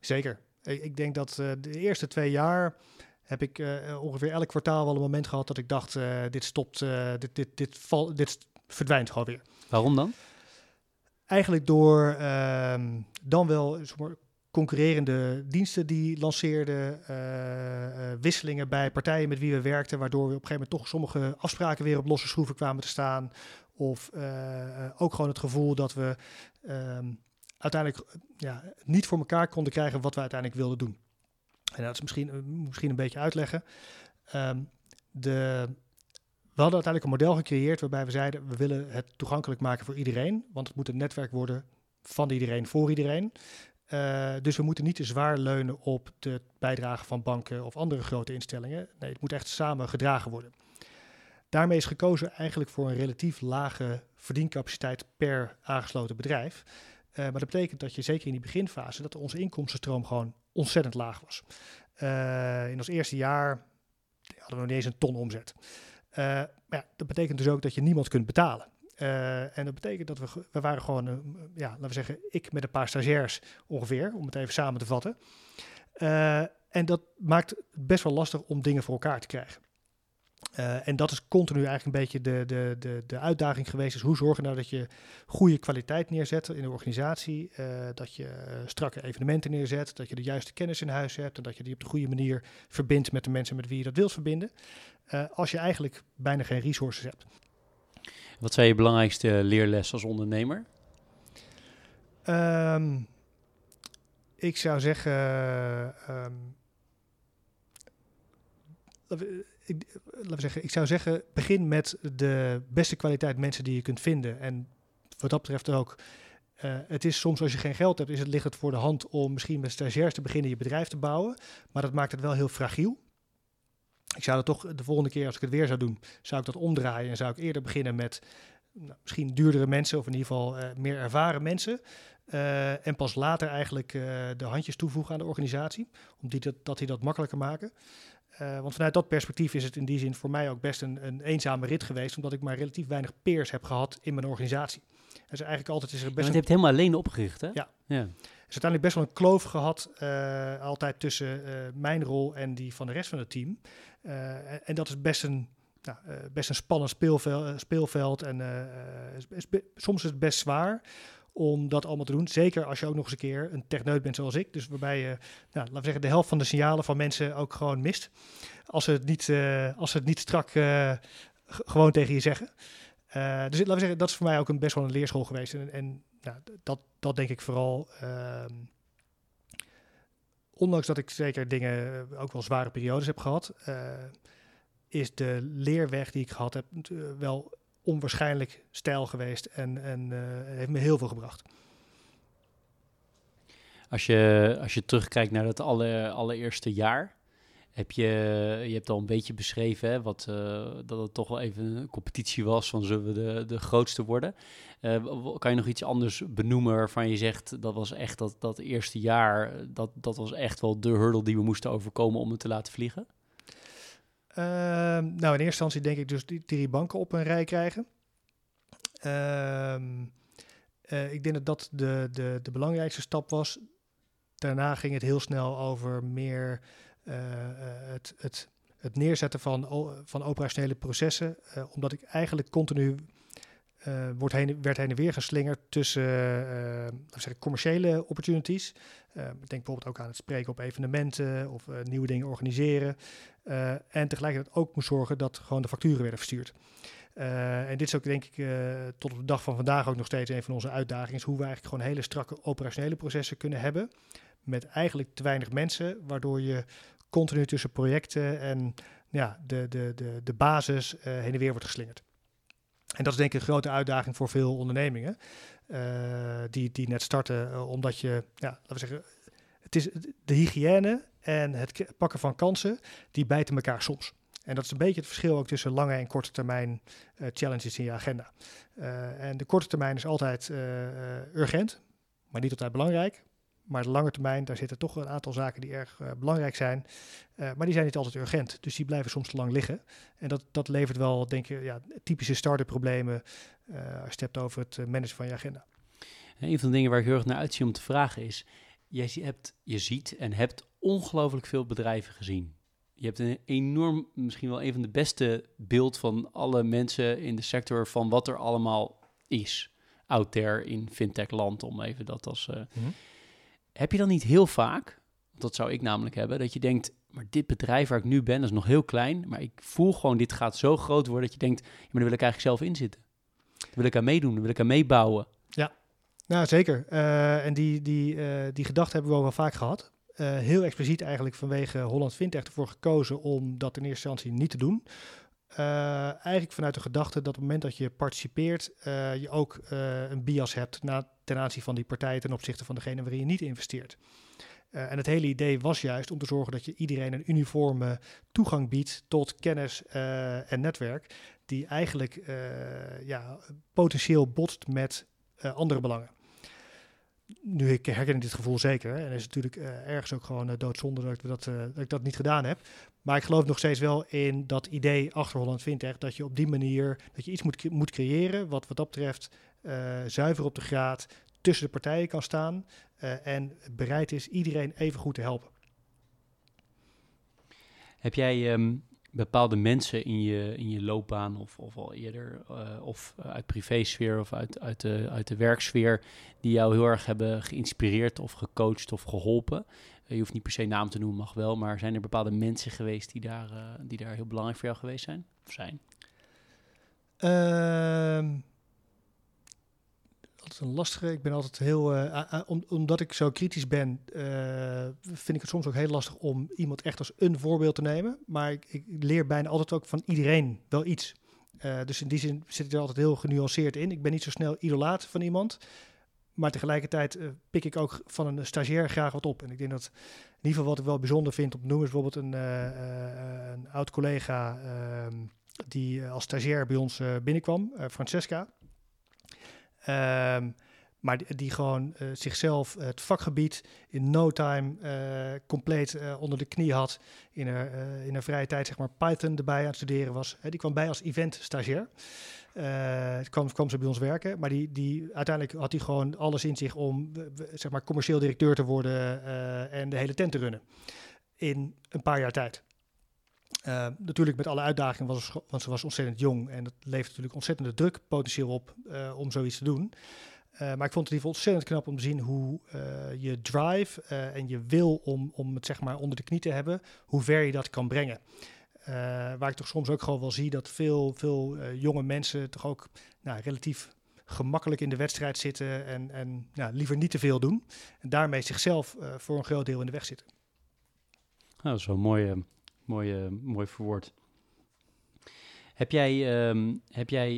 Zeker. Ik denk dat uh, de eerste twee jaar heb ik uh, ongeveer elk kwartaal wel een moment gehad dat ik dacht, uh, dit stopt, dit, dit, dit, val, dit verdwijnt gewoon weer. Waarom dan? Eigenlijk door ehm, dan wel concurrerende diensten die lanceerden, uh, uh, wisselingen bij partijen met wie we werkten, waardoor we op een gegeven moment toch sommige afspraken weer op losse schroeven kwamen te staan. Of uh, ook gewoon het gevoel dat we um, uiteindelijk ja, niet voor elkaar konden krijgen wat we uiteindelijk wilden doen. En dat is misschien, misschien een beetje uitleggen. Um, de, we hadden uiteindelijk een model gecreëerd waarbij we zeiden, we willen het toegankelijk maken voor iedereen, want het moet een netwerk worden van iedereen voor iedereen. Uh, dus we moeten niet te zwaar leunen op de bijdrage van banken of andere grote instellingen. Nee, het moet echt samen gedragen worden. Daarmee is gekozen eigenlijk voor een relatief lage verdiencapaciteit per aangesloten bedrijf. Uh, maar dat betekent dat je zeker in die beginfase, dat onze inkomstenstroom gewoon ontzettend laag was. Uh, in ons eerste jaar hadden we nog niet eens een ton omzet. maar ja, dat betekent dus ook dat je niemand kunt betalen. Uh, en dat betekent dat we, we waren gewoon, uh, ja, laten we zeggen, ik met een paar stagiairs ongeveer, om het even samen te vatten. Uh, en dat maakt het best wel lastig om dingen voor elkaar te krijgen. en dat is continu eigenlijk een beetje de, de, de, de uitdaging geweest. Dus hoe zorgen nou dat je goede kwaliteit neerzet in de organisatie. dat je strakke evenementen neerzet. Dat je de juiste kennis in huis hebt. En dat je die op de goede manier verbindt met de mensen met wie je dat wilt verbinden. als je eigenlijk bijna geen resources hebt. Wat zijn je belangrijkste leerles als ondernemer? Um, ik zou zeggen. Um, ik, laten we zeggen, ik zou zeggen, begin met de beste kwaliteit mensen die je kunt vinden. En wat dat betreft ook, uh, het is soms als je geen geld hebt, is het, ligt het voor de hand om misschien met stagiairs te beginnen je bedrijf te bouwen. Maar dat maakt het wel heel fragiel. Ik zou dat toch de volgende keer, als ik het weer zou doen, zou ik dat omdraaien en zou ik eerder beginnen met nou, misschien duurdere mensen of in ieder geval uh, meer ervaren mensen. Uh, en pas later eigenlijk uh, de handjes toevoegen aan de organisatie, om die dat, dat die dat makkelijker maken. want vanuit dat perspectief is het in die zin voor mij ook best een, een eenzame rit geweest, omdat ik maar relatief weinig peers heb gehad in mijn organisatie. Dus eigenlijk altijd is er best. Ja, je hebt helemaal alleen opgericht, hè? Ja. ja. is uiteindelijk best wel een kloof gehad, altijd tussen mijn rol en die van de rest van het team. En, en, dat is best een nou, uh, best een spannend speelveld. Uh, speelveld en is, soms is het best zwaar om dat allemaal te doen. Zeker als je ook nog eens een keer een techneut bent zoals ik. Dus waarbij je, nou, laten we zeggen, de helft van de signalen van mensen ook gewoon mist. Als ze het niet, als het niet strak gewoon tegen je zeggen. dus laten we zeggen, dat is voor mij ook een best wel een leerschool geweest. En, en nou, dat, dat denk ik vooral... Ehm, ondanks dat ik zeker dingen, ook wel zware periodes heb gehad, is de leerweg die ik gehad heb wel onwaarschijnlijk stijl geweest en, en heeft me heel veel gebracht. Als je, als je terugkijkt naar alle, allereerste jaar, heb je, je hebt al een beetje beschreven hè, wat, uh, dat het toch wel even een competitie was van zullen we de, de grootste worden. Uh, kan je nog iets anders benoemen waarvan je zegt dat was echt dat, dat eerste jaar, dat, dat was echt wel de hurdle die we moesten overkomen om het te laten vliegen? Uh, nou, in eerste instantie denk ik dus die drie banken op een rij krijgen. Ehm, eh, ik denk dat dat de, de, de belangrijkste stap was. Daarna ging het heel snel over meer het, het, het neerzetten van, van operationele processen. Uh, omdat ik eigenlijk continu uh, wordt heen, werd heen en weer geslingerd tussen zeggen, commerciële opportunities. ik denk bijvoorbeeld ook aan het spreken op evenementen of nieuwe dingen organiseren. en tegelijkertijd ook moest zorgen dat gewoon de facturen werden verstuurd. en dit is ook denk ik tot op de dag van vandaag ook nog steeds een van onze uitdagingen. Is hoe we eigenlijk gewoon hele strakke operationele processen kunnen hebben met eigenlijk te weinig mensen, waardoor je continu tussen projecten en ja, de, de, de, de basis uh, heen en weer wordt geslingerd. En dat is denk ik een grote uitdaging voor veel ondernemingen uh, die, die net starten, uh, omdat je, ja, laten we zeggen, het is de hygiëne en het pakken van kansen, die bijten elkaar soms. En dat is een beetje het verschil ook tussen lange en korte termijn challenges in je agenda. en de korte termijn is altijd urgent, maar niet altijd belangrijk. Maar de lange termijn, daar zitten toch een aantal zaken die erg uh, belangrijk zijn. Uh, maar die zijn niet altijd urgent. Dus die blijven soms te lang liggen. En dat, dat levert wel, denk je, ja, typische start-up problemen uh, als je het hebt over het managen van je agenda. een van de dingen waar ik heel erg naar uitzie om te vragen is... Jij hebt, je ziet en hebt ongelooflijk veel bedrijven gezien. Je hebt een enorm, misschien wel een van de beste beeld van alle mensen in de sector... van wat er allemaal is out there in fintech land, om even dat als... Mm heb je dan niet heel vaak, dat zou ik namelijk hebben, dat je denkt, maar dit bedrijf waar ik nu ben, dat is nog heel klein, maar ik voel gewoon, dit gaat zo groot worden, dat je denkt, ja, maar daar wil ik eigenlijk zelf in zitten. Wil ik aan meedoen, wil ik aan meebouwen. Ja, nou zeker. Uh, en die, die, uh, die gedachte hebben we wel vaak gehad. Uh, heel expliciet eigenlijk vanwege Holland Fintech ervoor gekozen om dat in eerste instantie niet te doen. Uh, eigenlijk vanuit de gedachte dat op het moment dat je participeert, uh, je ook uh, een bias hebt na, ten aanzien van die partij ten opzichte van degene waarin je niet investeert. en het hele idee was juist om te zorgen dat je iedereen een uniforme toegang biedt tot kennis en netwerk, die eigenlijk ja, potentieel botst met andere belangen nu ik herken dit gevoel zeker. En is natuurlijk ergens ook gewoon doodzonde dat ik dat niet gedaan heb. Maar ik geloof nog steeds wel in dat idee achter Holland Fintech. Dat je op die manier dat je iets moet, moet creëren. Wat wat dat betreft zuiver op de graad tussen de partijen kan staan. en bereid is iedereen even goed te helpen. Heb jij um, bepaalde mensen in je, in je loopbaan of, of al eerder, uh, of uit privésfeer of uit, uit, de, uit de werksfeer, die jou heel erg hebben geïnspireerd of gecoacht of geholpen? Uh, je hoeft niet per se naam te noemen, mag wel, maar zijn er bepaalde mensen geweest die daar, uh, die daar heel belangrijk voor jou geweest zijn? Of zijn? Ehm, altijd een lastige. Ik ben altijd heel, uh, om, omdat ik zo kritisch ben, vind ik het soms ook heel lastig om iemand echt als een voorbeeld te nemen. Maar ik, ik leer bijna altijd ook van iedereen wel iets. Dus in die zin zit ik er altijd heel genuanceerd in. Ik ben niet zo snel idolaat van iemand. Maar tegelijkertijd pik ik ook van een stagiair graag wat op. En ik denk dat in ieder geval wat ik wel bijzonder vind om te noemen is bijvoorbeeld een, een oud collega ehm, die als stagiair bij ons binnenkwam, Francesca. Um, maar die, gewoon zichzelf het vakgebied in no time compleet onder de knie had. In haar, in haar vrije tijd zeg maar Python erbij aan het studeren was. die kwam bij als event stagiair. Kwam, kwam ze bij ons werken. Maar die, die, uiteindelijk had hij gewoon alles in zich om zeg maar commercieel directeur te worden en de hele tent te runnen. In een paar jaar tijd. Uh, natuurlijk met alle uitdagingen, was, want ze was ontzettend jong en dat levert natuurlijk ontzettende druk potentieel op uh, om zoiets te doen. Uh, maar ik vond het ontzettend knap om te zien hoe je drive en je wil om, om het zeg maar onder de knie te hebben, hoe ver je dat kan brengen. Waar ik toch soms ook gewoon wel zie dat veel, veel jonge mensen toch ook nou, relatief gemakkelijk in de wedstrijd zitten en, en nou, liever niet te veel doen. En daarmee zichzelf voor een groot deel in de weg zitten. dat is wel mooi, mooi, mooi verwoord. Heb jij, um, heb jij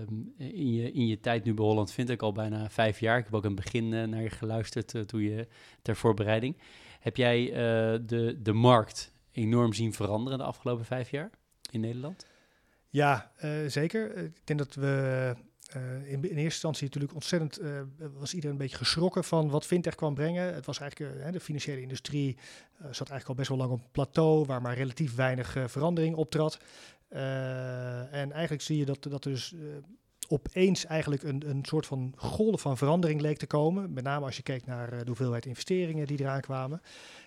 um, in, je, in je tijd nu bij Holland vind ik al bijna vijf jaar, ik heb ook het begin naar je geluisterd toen je ter voorbereiding. Heb jij de, de markt enorm zien veranderen de afgelopen vijf jaar in Nederland? Ja, zeker. Ik denk dat we in, in, eerste instantie natuurlijk ontzettend was iedereen een beetje geschrokken van wat fintech kwam brengen. Het was eigenlijk de financiële industrie zat eigenlijk al best wel lang op een plateau waar maar relatief weinig verandering optrad. En eigenlijk zie je dat, dat dus opeens eigenlijk een, een soort van golf van verandering leek te komen. Met name als je keek naar de hoeveelheid investeringen die eraan kwamen.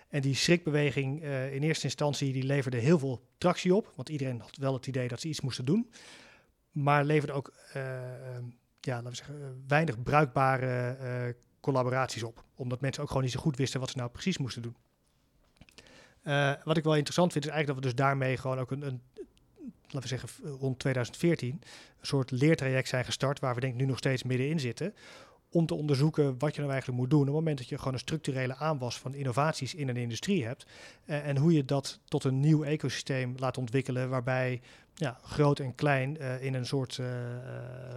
En die schrikbeweging in eerste instantie die leverde heel veel tractie op. Want iedereen had wel het idee dat ze iets moesten doen. Maar leverde ook ja, laten we zeggen, weinig bruikbare collaboraties op. Omdat mensen ook gewoon niet zo goed wisten wat ze nou precies moesten doen. wat ik wel interessant vind is eigenlijk dat we dus daarmee gewoon ook een, een laten we zeggen, rond 2014 een soort leertraject zijn gestart, waar we denk ik nu nog steeds middenin zitten, om te onderzoeken wat je nou eigenlijk moet doen op het moment dat je gewoon een structurele aanwas van innovaties in een industrie hebt. Uh, en hoe je dat tot een nieuw ecosysteem laat ontwikkelen, waarbij ja, groot en klein uh, in een soort uh,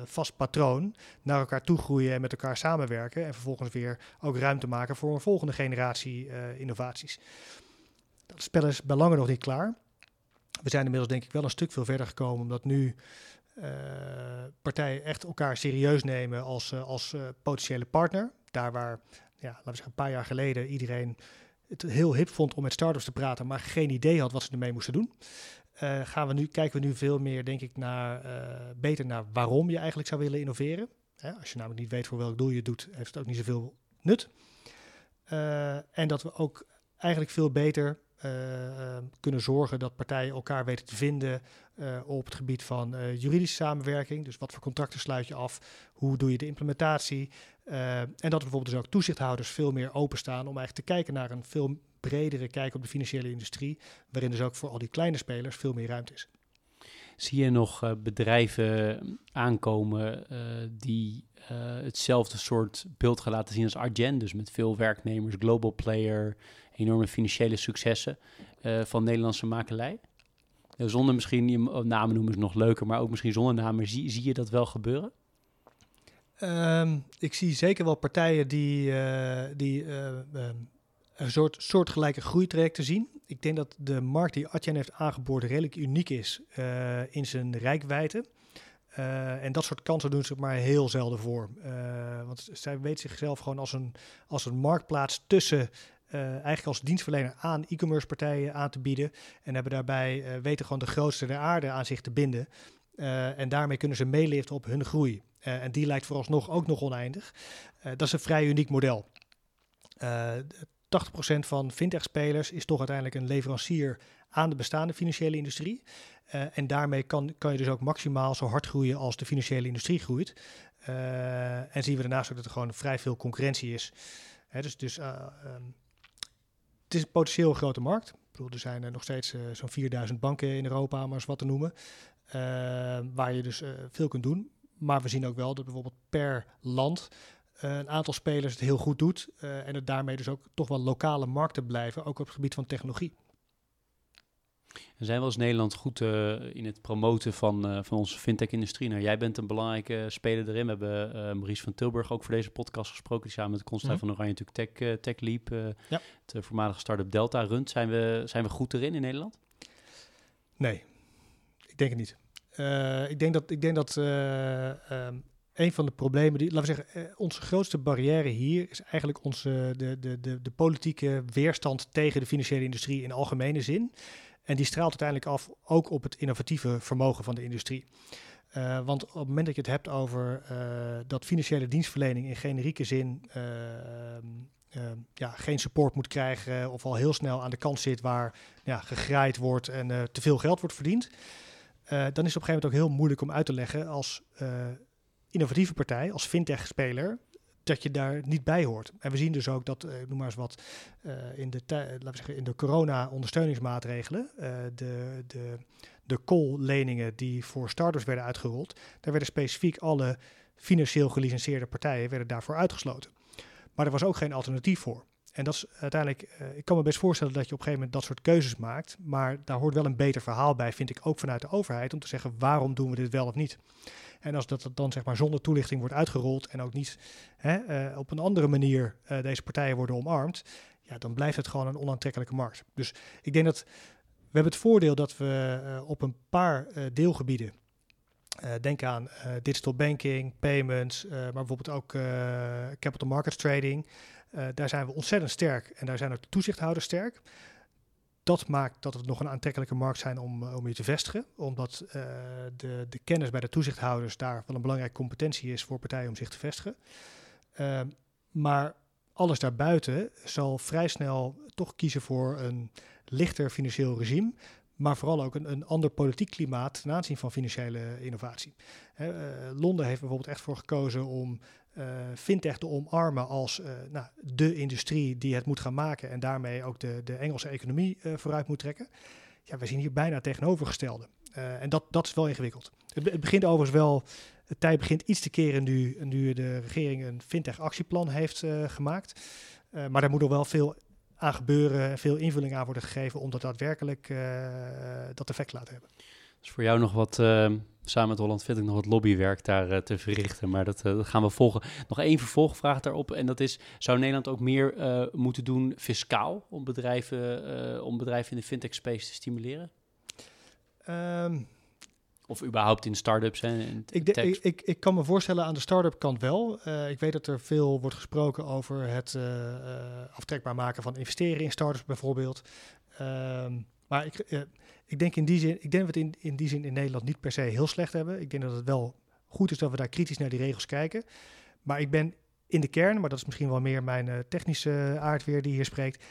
vast patroon naar elkaar toe groeien en met elkaar samenwerken. En vervolgens weer ook ruimte maken voor een volgende generatie innovaties. Dat spel is bij lange nog niet klaar we zijn inmiddels denk ik wel een stuk veel verder gekomen, omdat nu partijen echt elkaar serieus nemen als, uh, als uh, potentiële partner. Daar waar, ja, laten we zeggen, een paar jaar geleden iedereen het heel hip vond om met startups te praten, maar geen idee had wat ze ermee moesten doen. gaan we nu, kijken we nu veel meer, denk ik, naar, beter naar waarom je eigenlijk zou willen innoveren. Hè, als je namelijk niet weet voor welk doel je doet, heeft het ook niet zoveel nut. en dat we ook eigenlijk veel beter kunnen zorgen dat partijen elkaar weten te vinden uh, op het gebied van uh, juridische samenwerking. Dus wat voor contracten sluit je af? Hoe doe je de implementatie? en dat bijvoorbeeld dus ook toezichthouders veel meer openstaan om eigenlijk te kijken naar een veel bredere kijk op de financiële industrie, waarin dus ook voor al die kleine spelers veel meer ruimte is. Zie je nog bedrijven aankomen die hetzelfde soort beeld gaan laten zien als Argen, dus met veel werknemers, global player, enorme financiële successen uh, van Nederlandse makelij? Uh, zonder misschien, je namen noemen is nog leuker, maar ook misschien zonder namen, zie, zie je dat wel gebeuren? Um, ik zie zeker wel partijen die, die um, een soort soortgelijke groeitrajecten zien. Ik denk dat de markt die Atjen heeft aangeboord redelijk uniek is in zijn rijkwijde. En dat soort kansen doen ze maar heel zelden voor. Want zij weet zichzelf gewoon als een, als een marktplaats tussen uh, eigenlijk als dienstverlener aan e-commerce partijen aan te bieden. En hebben daarbij uh, weten gewoon de grootste der aarde aan zich te binden. Uh, en daarmee kunnen ze meeliften op hun groei. en die lijkt vooralsnog ook nog oneindig. dat is een vrij uniek model. 80% van fintech-spelers is toch uiteindelijk een leverancier aan de bestaande financiële industrie. en daarmee kan, kan je dus ook maximaal zo hard groeien als de financiële industrie groeit. en zien we daarnaast ook dat er gewoon vrij veel concurrentie is. Hè, dus dus um, het is een potentieel grote markt. Ik bedoel, er zijn nog steeds uh, zo'n 4000 banken in Europa, maar eens wat te noemen. Uh, waar je dus uh, veel kunt doen. Maar we zien ook wel dat bijvoorbeeld per land een aantal spelers het heel goed doet. en het daarmee dus ook toch wel lokale markten blijven, ook op het gebied van technologie. En zijn we als Nederland goed uh, in het promoten van, uh, van onze fintech-industrie? Nou, jij bent een belangrijke speler erin. We hebben uh, Maurice van Tilburg ook voor deze podcast gesproken. Die samen met Constantijn mm -hmm. van Oranje natuurlijk Tech, Tech Leap, ja. de voormalige start-up Delta, runt. Zijn we, zijn we goed erin in Nederland? Nee, ik denk het niet. ik denk dat, ik denk dat um, een van de problemen, die, laten we zeggen, onze grootste barrière hier is eigenlijk onze, de, de, de, de politieke weerstand tegen de financiële industrie in algemene zin. En die straalt uiteindelijk af ook op het innovatieve vermogen van de industrie. Uh, want op het moment dat je het hebt over uh, dat financiële dienstverlening in generieke zin uh, ja, geen support moet krijgen of al heel snel aan de kant zit waar ja, gegraaid wordt en te veel geld wordt verdiend, dan is het op een gegeven moment ook heel moeilijk om uit te leggen als innovatieve partij, als fintech-speler, dat je daar niet bij hoort. En we zien dus ook dat, uh, noem maar eens wat, uh, in de, laten we zeggen, in de corona-ondersteuningsmaatregelen, uh, de, de, de call-leningen die voor starters werden uitgerold, daar werden specifiek alle financieel gelicenseerde partijen werden daarvoor uitgesloten. Maar er was ook geen alternatief voor. En dat is uiteindelijk, ik kan me best voorstellen dat je op een gegeven moment dat soort keuzes maakt. Maar daar hoort wel een beter verhaal bij, vind ik ook vanuit de overheid, om te zeggen waarom doen we dit wel of niet. En als dat dan zeg maar zonder toelichting wordt uitgerold en ook niet hè, uh, op een andere manier uh, deze partijen worden omarmd, ja, dan blijft het gewoon een onaantrekkelijke markt. Dus ik denk dat we hebben het voordeel dat we op een paar deelgebieden denk aan digital banking, payments, maar bijvoorbeeld ook capital markets trading. daar zijn we ontzettend sterk en daar zijn ook de toezichthouders sterk. Dat maakt dat het nog een aantrekkelijke markt zijn om, om je te vestigen, omdat de, de kennis bij de toezichthouders daar wel een belangrijke competentie is voor partijen om zich te vestigen. Ehm, maar alles daarbuiten zal vrij snel toch kiezen voor een lichter financieel regime, maar vooral ook een, een ander politiek klimaat ten aanzien van financiële innovatie. Uh, Londen heeft bijvoorbeeld echt voor gekozen om uh, fintech te omarmen als uh, nou, de industrie die het moet gaan maken en daarmee ook de, de Engelse economie vooruit moet trekken. Ja, we zien hier bijna tegenovergestelde. en dat, dat is wel ingewikkeld. Het, het, begint overigens wel, het tijd begint iets te keren nu, nu de regering een fintech actieplan heeft gemaakt. maar daar moet nog wel veel aan gebeuren, veel invulling aan worden gegeven om dat daadwerkelijk uh, dat effect te laten hebben. Dus voor jou nog wat, uh, samen met Holland vind ik nog wat lobbywerk daar uh, te verrichten, maar dat, dat, gaan we volgen. Nog één vervolgvraag daarop en dat is, zou Nederland ook meer moeten doen fiscaal om bedrijven, om bedrijven in de fintech space te stimuleren? Um, of überhaupt in start-ups? ik, ik, ik, ik, kan me voorstellen aan de start-up kant wel. Uh, ik weet dat er veel wordt gesproken over het uh, aftrekbaar maken van investeren in start-ups bijvoorbeeld. Uh, maar ik, ik denk in die zin, ik denk dat we het in, in die zin in Nederland niet per se heel slecht hebben. Ik denk dat het wel goed is dat we daar kritisch naar die regels kijken. Maar ik ben in de kern, maar dat is misschien wel meer mijn technische aard weer die hier spreekt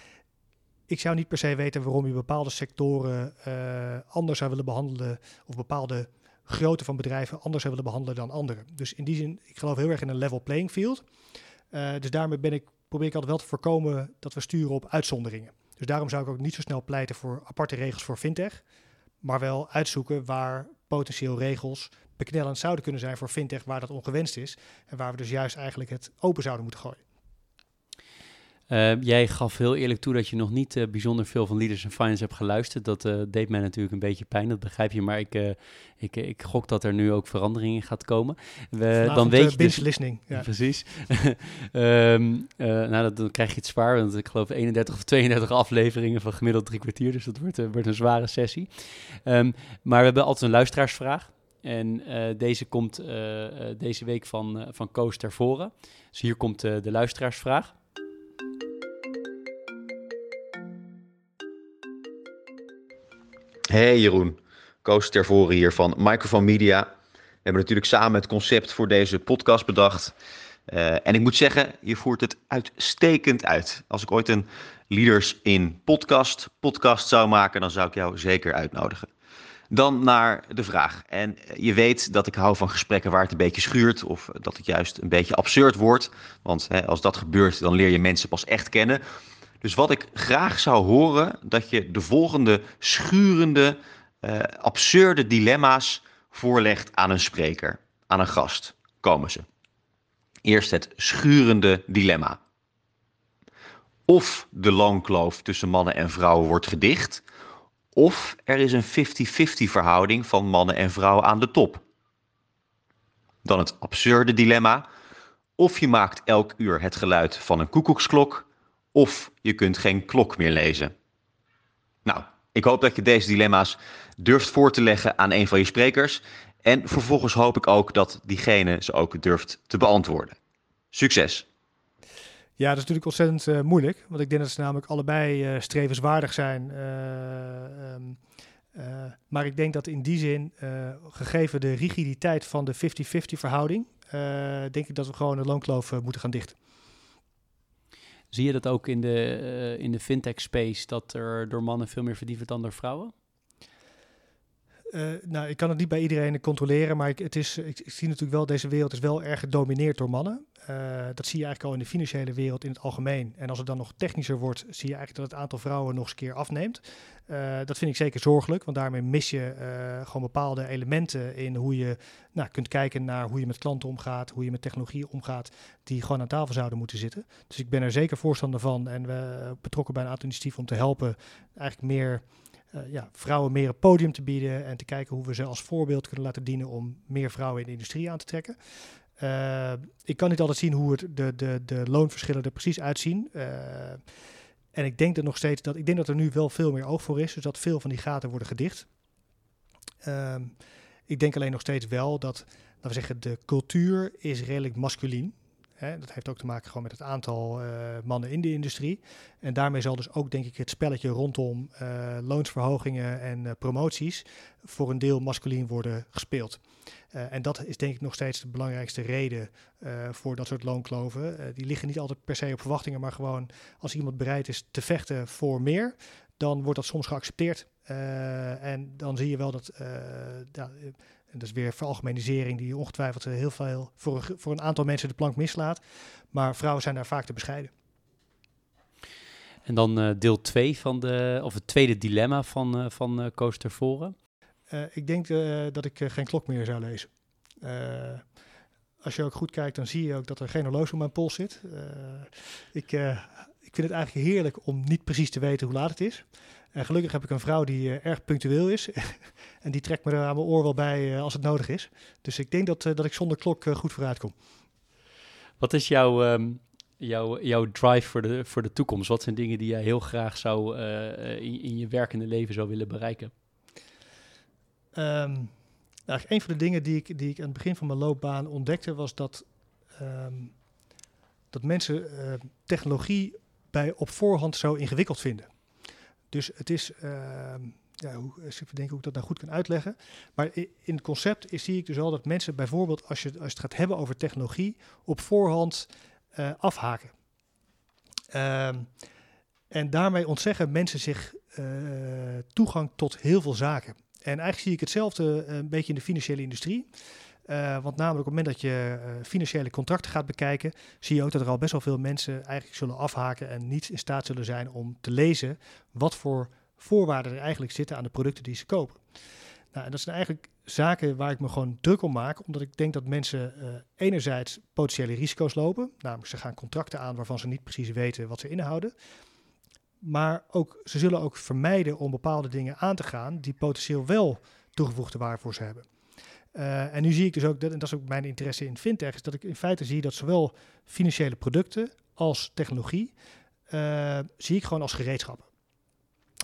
ik zou niet per se weten waarom je bepaalde sectoren uh, anders zou willen behandelen of bepaalde grootte van bedrijven anders zou willen behandelen dan andere. Dus in die zin, ik geloof heel erg in een level playing field. Uh, dus daarmee ben ik, probeer ik altijd wel te voorkomen dat we sturen op uitzonderingen. Dus daarom zou ik ook niet zo snel pleiten voor aparte regels voor fintech, maar wel uitzoeken waar potentieel regels beknellend zouden kunnen zijn voor fintech waar dat ongewenst is en waar we dus juist eigenlijk het open zouden moeten gooien. Uh, jij gaf heel eerlijk toe dat je nog niet uh, bijzonder veel van Leaders in Finance hebt geluisterd. Dat uh, deed mij natuurlijk een beetje pijn, dat begrijp je. Maar ik, ik, ik gok dat er nu ook verandering in gaat komen. We, dan weet je dus, listening. Ja. Precies. um, nou, dat, dan krijg je het zwaar, want ik geloof 31 of 32 afleveringen van gemiddeld drie kwartier. Dus dat wordt, wordt een zware sessie. Um, maar we hebben altijd een luisteraarsvraag. En deze komt deze week van, van Koos ter voren. Dus hier komt de luisteraarsvraag. Hey Jeroen, Koos Tervoren hier van Microphone Media. We hebben natuurlijk samen het concept voor deze podcast bedacht. Uh, en ik moet zeggen, je voert het uitstekend uit. Als ik ooit een Leaders in Podcast podcast zou maken, dan zou ik jou zeker uitnodigen. Dan naar de vraag. En je weet dat ik hou van gesprekken waar het een beetje schuurt of dat het juist een beetje absurd wordt. Want hè, als dat gebeurt, dan leer je mensen pas echt kennen. Dus wat ik graag zou horen, dat je de volgende schurende, uh, absurde dilemma's voorlegt aan een spreker, aan een gast. Komen ze. Eerst het schurende dilemma. Of de loonkloof tussen mannen en vrouwen wordt gedicht, of er is een 50-50 verhouding van mannen en vrouwen aan de top. Dan het absurde dilemma. Of je maakt elk uur het geluid van een koekoeksklok, of je kunt geen klok meer lezen. Nou, ik hoop dat je deze dilemma's durft voor te leggen aan een van je sprekers. En vervolgens hoop ik ook dat diegene ze ook durft te beantwoorden. Succes! Ja, dat is natuurlijk ontzettend uh, moeilijk. Want ik denk dat ze namelijk allebei uh, strevenswaardig zijn. Uh, um, maar ik denk dat in die zin, gegeven de rigiditeit van de 50-50 verhouding, denk ik dat we gewoon de loonkloof moeten gaan dichten. Zie je dat ook in de, uh, in de fintech space, dat er door mannen veel meer verdiend dan door vrouwen? Uh, nou, ik kan het niet bij iedereen controleren, maar ik, het is, ik, zie natuurlijk wel, deze wereld is wel erg gedomineerd door mannen. Uh, dat zie je eigenlijk al in de financiële wereld in het algemeen. En als het dan nog technischer wordt, zie je eigenlijk dat het aantal vrouwen nog eens keer afneemt. Uh, dat vind ik zeker zorgelijk, want daarmee mis je gewoon bepaalde elementen in hoe je nou, kunt kijken naar hoe je met klanten omgaat, hoe je met technologie omgaat, die gewoon aan tafel zouden moeten zitten. Dus ik ben er zeker voorstander van en we betrokken bij een aantal initiatieven om te helpen eigenlijk meer uh, ja, vrouwen meer een podium te bieden en te kijken hoe we ze als voorbeeld kunnen laten dienen om meer vrouwen in de industrie aan te trekken. Uh, ik kan niet altijd zien hoe het de, de, de loonverschillen er precies uitzien. Uh, en ik denk er nog steeds dat ik denk dat er nu wel veel meer oog voor is, dus dat veel van die gaten worden gedicht. Ehm, ik denk alleen nog steeds wel dat, we zeggen, de cultuur is redelijk masculien. Dat heeft ook te maken gewoon met het aantal uh, mannen in de industrie. En daarmee zal dus ook, denk ik, het spelletje rondom uh, loonsverhogingen en uh, promoties voor een deel masculien worden gespeeld. en dat is denk ik nog steeds de belangrijkste reden voor dat soort loonkloven. die liggen niet altijd per se op verwachtingen, maar gewoon als iemand bereid is te vechten voor meer, dan wordt dat soms geaccepteerd. en dan zie je wel dat ja, en dat is weer veralgemenisering die ongetwijfeld heel veel voor, voor een aantal mensen de plank mislaat. Maar vrouwen zijn daar vaak te bescheiden. En dan uh, deel 2 van de, of het tweede dilemma van, uh, van uh, Koos Tervoren. ik denk dat ik geen klok meer zou lezen. als je ook goed kijkt, dan zie je ook dat er geen horloge op mijn pols zit. ik, ik vind het eigenlijk heerlijk om niet precies te weten hoe laat het is. En gelukkig heb ik een vrouw die uh, erg punctueel is. en die trekt me er aan mijn oor wel bij uh, als het nodig is. Dus ik denk dat, uh, dat ik zonder klok goed vooruit kom. Wat is jouw, um, jouw, jouw drive voor de, voor de toekomst? Wat zijn dingen die jij heel graag zou in, in, je werkende leven zou willen bereiken? Um, nou, een van de dingen die ik, die ik aan het begin van mijn loopbaan ontdekte was dat, um, dat mensen technologie bij op voorhand zo ingewikkeld vinden. Dus het is, uh, ja, hoe, even denken hoe ik dat nou goed kan uitleggen. Maar in het concept zie ik dus al dat mensen bijvoorbeeld, als je, als het gaat hebben over technologie, op voorhand uh, afhaken. Uh, en daarmee ontzeggen mensen zich uh, toegang tot heel veel zaken. En eigenlijk zie ik hetzelfde eh, een beetje in de financiële industrie. Uh, want namelijk op het moment dat je uh, financiële contracten gaat bekijken, zie je ook dat er al best wel veel mensen eigenlijk zullen afhaken en niet in staat zullen zijn om te lezen wat voor voorwaarden er eigenlijk zitten aan de producten die ze kopen. Nou, en dat zijn eigenlijk zaken waar ik me gewoon druk om maak, omdat ik denk dat mensen uh, enerzijds potentiële risico's lopen, namelijk ze gaan contracten aan waarvan ze niet precies weten wat ze inhouden. Maar ook, ze zullen ook vermijden om bepaalde dingen aan te gaan die potentieel wel toegevoegde waarde voor ze hebben. Uh, en nu zie ik dus ook, dat, en dat is ook mijn interesse in fintech, is dat ik in feite zie dat zowel financiële producten als technologie, uh, zie ik gewoon als gereedschappen.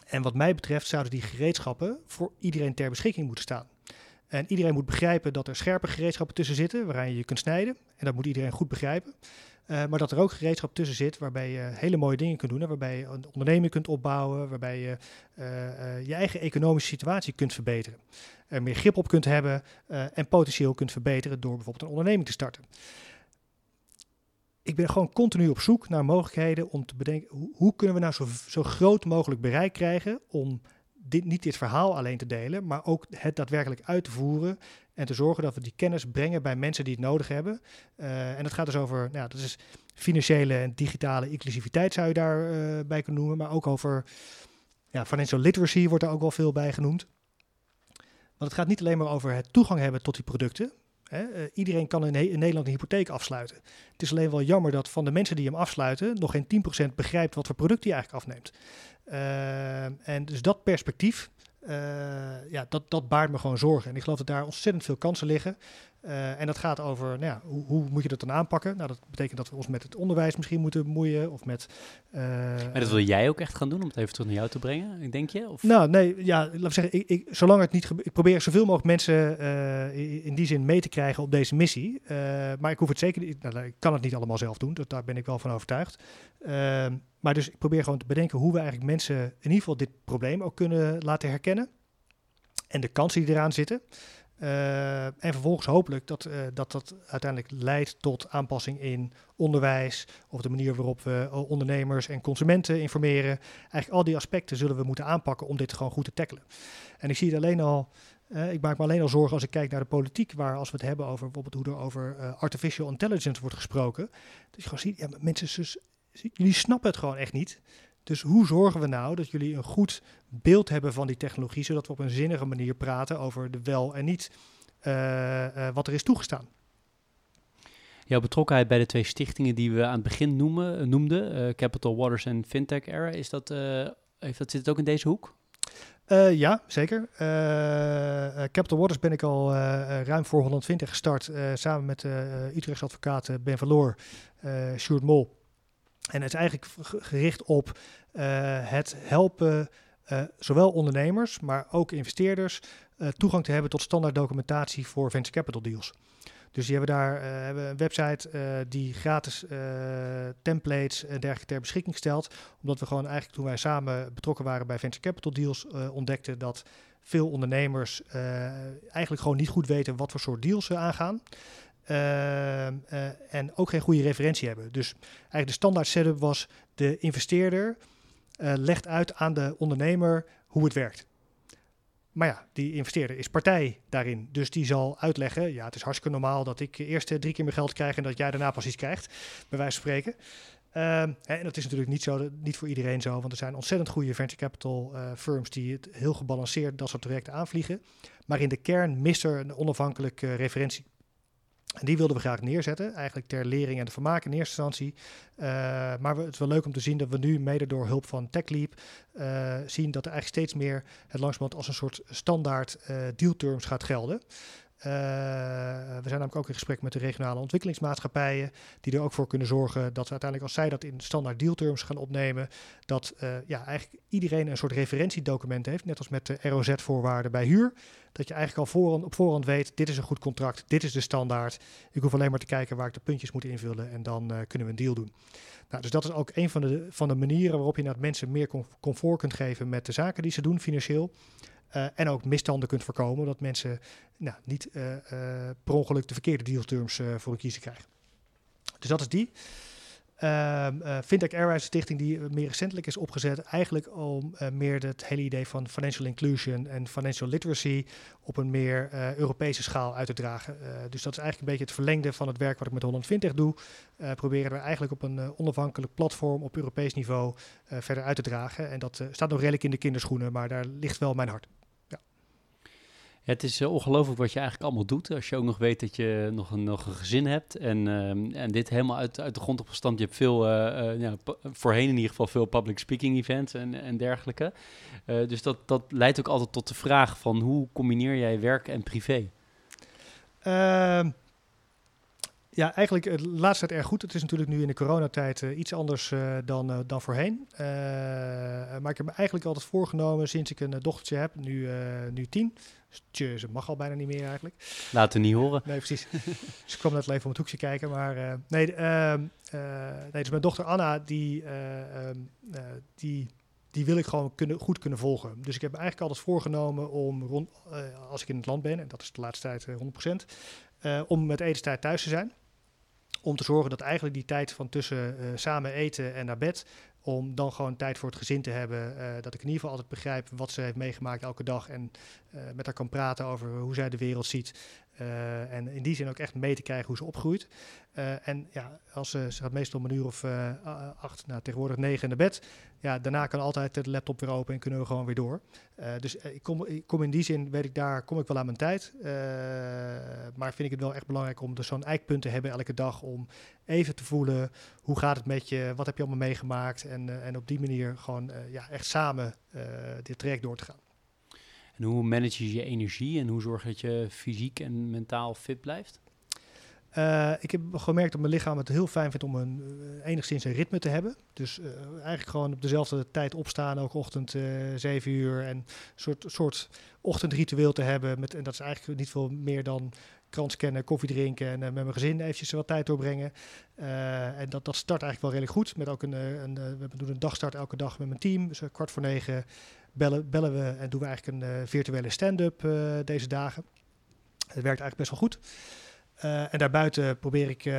En wat mij betreft zouden die gereedschappen voor iedereen ter beschikking moeten staan. En iedereen moet begrijpen dat er scherpe gereedschappen tussen zitten, waaraan je je kunt snijden. En dat moet iedereen goed begrijpen. Uh, maar dat er ook gereedschap tussen zit waarbij je hele mooie dingen kunt doen. Waarbij je een onderneming kunt opbouwen, waarbij je uh, uh, je eigen economische situatie kunt verbeteren. Er meer grip op kunt hebben en potentieel kunt verbeteren door bijvoorbeeld een onderneming te starten. Ik ben gewoon continu op zoek naar mogelijkheden om te bedenken hoe, hoe kunnen we nou zo, zo groot mogelijk bereik krijgen om dit, niet dit verhaal alleen te delen, maar ook het daadwerkelijk uit te voeren en te zorgen dat we die kennis brengen bij mensen die het nodig hebben. Uh, en dat gaat dus over, nou, dat is financiële en digitale inclusiviteit zou je daarbij uh, bij kunnen noemen, maar ook over ja, financial literacy wordt er ook wel veel bij genoemd. Want het gaat niet alleen maar over het toegang hebben tot die producten. Hè. Uh, iedereen kan in, in, Nederland een hypotheek afsluiten. Het is alleen wel jammer dat van de mensen die hem afsluiten nog geen 10% begrijpt wat voor product hij eigenlijk afneemt. En dus dat perspectief, ja, dat, dat baart me gewoon zorgen. En ik geloof dat daar ontzettend veel kansen liggen. Uh, en dat gaat over, nou ja, hoe, hoe, moet je dat dan aanpakken? Nou, dat betekent dat we ons met het onderwijs misschien moeten bemoeien. Of met, uh, maar dat wil jij ook echt gaan doen, om het even terug naar jou te brengen, denk je? Of? Nou, nee, ja, laat ik zeggen, ik, ik, zolang het niet ik probeer zoveel mogelijk mensen uh, in die zin mee te krijgen op deze missie. maar ik hoef het zeker niet, nou, ik kan het niet allemaal zelf doen, dus daar ben ik wel van overtuigd. Ehm, maar dus ik probeer gewoon te bedenken hoe we eigenlijk mensen in ieder geval dit probleem ook kunnen laten herkennen. En de kansen die eraan zitten. Uh, en vervolgens hopelijk dat, uh, dat dat uiteindelijk leidt tot aanpassing in onderwijs of de manier waarop we ondernemers en consumenten informeren. Eigenlijk al die aspecten zullen we moeten aanpakken om dit gewoon goed te tackelen. En ik zie het alleen al, ik maak me alleen al zorgen als ik kijk naar de politiek, waar als we het hebben over bijvoorbeeld hoe er over artificial intelligence wordt gesproken. Dat je gewoon ziet, ja, mensen, jullie snappen het gewoon echt niet. Dus hoe zorgen we nou dat jullie een goed beeld hebben van die technologie, zodat we op een zinnige manier praten over de wel en niet uh, uh, wat er is toegestaan? Jouw betrokkenheid bij de twee stichtingen die we aan het begin noemen, uh, noemden, Capital Waters en Fintech Era, is dat, heeft dat, zit het ook in deze hoek? ja, zeker. Capital Waters ben ik al ruim voor 120 gestart, samen met Utrechts advocaat Ben Verloor, Sjoerd Mol en het is eigenlijk gericht op uh, het helpen uh, zowel ondernemers, maar ook investeerders uh, toegang te hebben tot standaard documentatie voor venture capital deals. Dus die hebben daar hebben een website die gratis templates en dergelijke ter beschikking stelt. Omdat we gewoon eigenlijk toen wij samen betrokken waren bij venture capital deals ontdekten dat veel ondernemers eigenlijk gewoon niet goed weten wat voor soort deals ze aangaan. Uh, uh, en ook geen goede referentie hebben. Dus eigenlijk de standaard setup was de investeerder uh, legt uit aan de ondernemer hoe het werkt. Maar ja, die investeerder is partij daarin. Dus die zal uitleggen, ja, het is hartstikke normaal dat ik eerst drie keer mijn geld krijg en dat jij daarna pas iets krijgt, bij wijze van spreken. Ehm, en dat is natuurlijk niet, zo, niet voor iedereen zo, want er zijn ontzettend goede venture capital firms die het heel gebalanceerd dat soort trajecten aanvliegen. Maar in de kern mist er een onafhankelijke referentie. En die wilden we graag neerzetten, eigenlijk ter lering en de vermaak in eerste instantie. Uh, maar het is wel leuk om te zien dat we nu, mede door hulp van TechLeap, uh, zien dat er eigenlijk steeds meer het langzamerhand als een soort standaard uh, dealterms gaat gelden. Uh, we zijn namelijk ook in gesprek met de regionale ontwikkelingsmaatschappijen, die er ook voor kunnen zorgen dat we uiteindelijk, als zij dat in standaard dealterms gaan opnemen, dat uh, ja, eigenlijk iedereen een soort referentiedocument heeft, net als met de ROZ-voorwaarden bij huur. Dat je eigenlijk al op voorhand weet, dit is een goed contract, dit is de standaard. Ik hoef alleen maar te kijken waar ik de puntjes moet invullen en dan uh, kunnen we een deal doen. Nou, dus dat is ook een van de, van de manieren waarop je mensen meer comfort kunt geven met de zaken die ze doen financieel. Uh, en ook misstanden kunt voorkomen, dat mensen nou, niet uh, uh, per ongeluk de verkeerde dealterms voor een kiezer krijgen. Dus dat is die. Uh, Fintech Airways stichting die meer recentelijk is opgezet, eigenlijk om meer het hele idee van financial inclusion en financial literacy op een meer Europese schaal uit te dragen. dus dat is eigenlijk een beetje het verlengde van het werk wat ik met Holland Fintech doe. proberen we eigenlijk op een onafhankelijk platform op Europees niveau verder uit te dragen. En dat staat nog redelijk in de kinderschoenen, maar daar ligt wel mijn hart. Het is uh, ongelooflijk wat je eigenlijk allemaal doet. Als je ook nog weet dat je nog een, nog een gezin hebt. En, uh, en dit helemaal uit, uit de grond opgestampt. Je hebt veel, uh, ja, voorheen in ieder geval veel public speaking events en, en dergelijke. dus dat, dat leidt ook altijd tot de vraag van hoe combineer jij werk en privé? Ja, eigenlijk het laatste tijd erg goed. Het is natuurlijk nu in de coronatijd uh, iets anders uh, dan, uh, dan voorheen. maar ik heb me eigenlijk altijd voorgenomen, sinds ik een dochtertje heb, nu, nu tien. Tje, ze mag al bijna niet meer eigenlijk. Laten niet horen. Nee, precies. ze kwam net even om het hoekje kijken. Maar nee, ehm, nee, dus mijn dochter Anna, die, ehm, die, die wil ik gewoon kunnen, goed kunnen volgen. Dus ik heb me eigenlijk altijd voorgenomen om, rond, als ik in het land ben, en dat is de laatste tijd 100%, om met etenstijd thuis te zijn om te zorgen dat eigenlijk die tijd van tussen uh, samen eten en naar bed, om dan gewoon tijd voor het gezin te hebben. Uh, dat ik in ieder geval altijd begrijp wat ze heeft meegemaakt elke dag en uh, met haar kan praten over hoe zij de wereld ziet. Uh, en in die zin ook echt mee te krijgen hoe ze opgroeit. Uh, en ja, als ze, ze gaat meestal om een uur of uh, acht, nou, tegenwoordig negen naar bed. Ja, daarna kan altijd de laptop weer open en kunnen we gewoon weer door. dus ik kom, kom in die zin, weet ik daar, kom ik wel aan mijn tijd. maar vind ik het wel echt belangrijk om dus zo'n eikpunt te hebben elke dag. Om even te voelen, hoe gaat het met je? Wat heb je allemaal meegemaakt? En, en op die manier gewoon ja, echt samen dit traject door te gaan. En hoe manage je je energie en hoe zorg je dat je fysiek en mentaal fit blijft? Uh, ik heb gemerkt dat mijn lichaam het heel fijn vindt om een, uh, enigszins een ritme te hebben. Dus uh, eigenlijk gewoon op dezelfde tijd opstaan, elke ochtend zeven uur. En een soort, soort ochtendritueel te hebben. Met, en dat is eigenlijk niet veel meer dan krant scannen, koffie drinken en met mijn gezin eventjes wat tijd doorbrengen. en dat, dat start eigenlijk wel redelijk goed. Met ook een, een, we doen een dagstart elke dag met mijn team. Dus kwart voor negen bellen, bellen we en doen we eigenlijk een uh, virtuele stand-up uh, deze dagen. Het werkt eigenlijk best wel goed. Uh, en daarbuiten probeer ik, uh,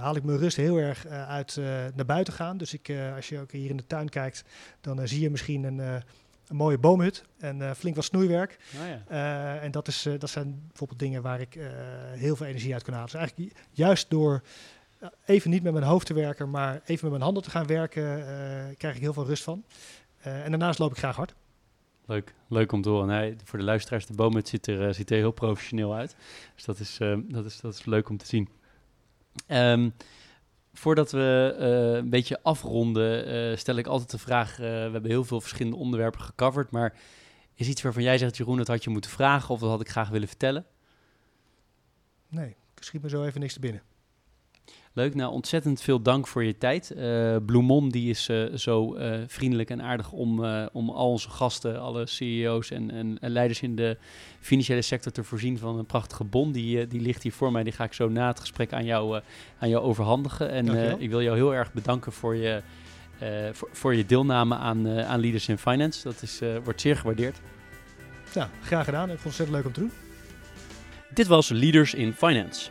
haal ik mijn rust heel erg uh, uit naar buiten gaan. Dus ik, als je ook hier in de tuin kijkt, dan zie je misschien een, een, mooie boomhut en flink wat snoeiwerk. Oh ja. en dat, is, dat zijn bijvoorbeeld dingen waar ik heel veel energie uit kan halen. Dus eigenlijk juist door even niet met mijn hoofd te werken, maar even met mijn handen te gaan werken, krijg ik heel veel rust van. en daarnaast loop ik graag hard. Leuk, leuk om te horen. Voor de luisteraars, de boom ziet er, uh, ziet er heel professioneel uit. Dus dat is, uh, dat is, dat is leuk om te zien. Um, voordat we uh, een beetje afronden, stel ik altijd de vraag: we hebben heel veel verschillende onderwerpen gecoverd, maar is iets waarvan jij zegt, Jeroen, dat had je moeten vragen of dat had ik graag willen vertellen? Nee, ik schiet me zo even niks te binnen. Leuk, nou ontzettend veel dank voor je tijd. Uh, Bloemon die is uh, zo uh, vriendelijk en aardig om, om al onze gasten, alle CEO's en, en, en, leiders in de financiële sector te voorzien van een prachtige bon. Die, die ligt hier voor mij, die ga ik zo na het gesprek aan jou, aan jou overhandigen. En ik wil jou heel erg bedanken voor je, voor, voor, je deelname aan, aan Leaders in Finance. Dat is, wordt zeer gewaardeerd. Ja, graag gedaan. Ik vond het ontzettend leuk om te doen. Dit was Leaders in Finance.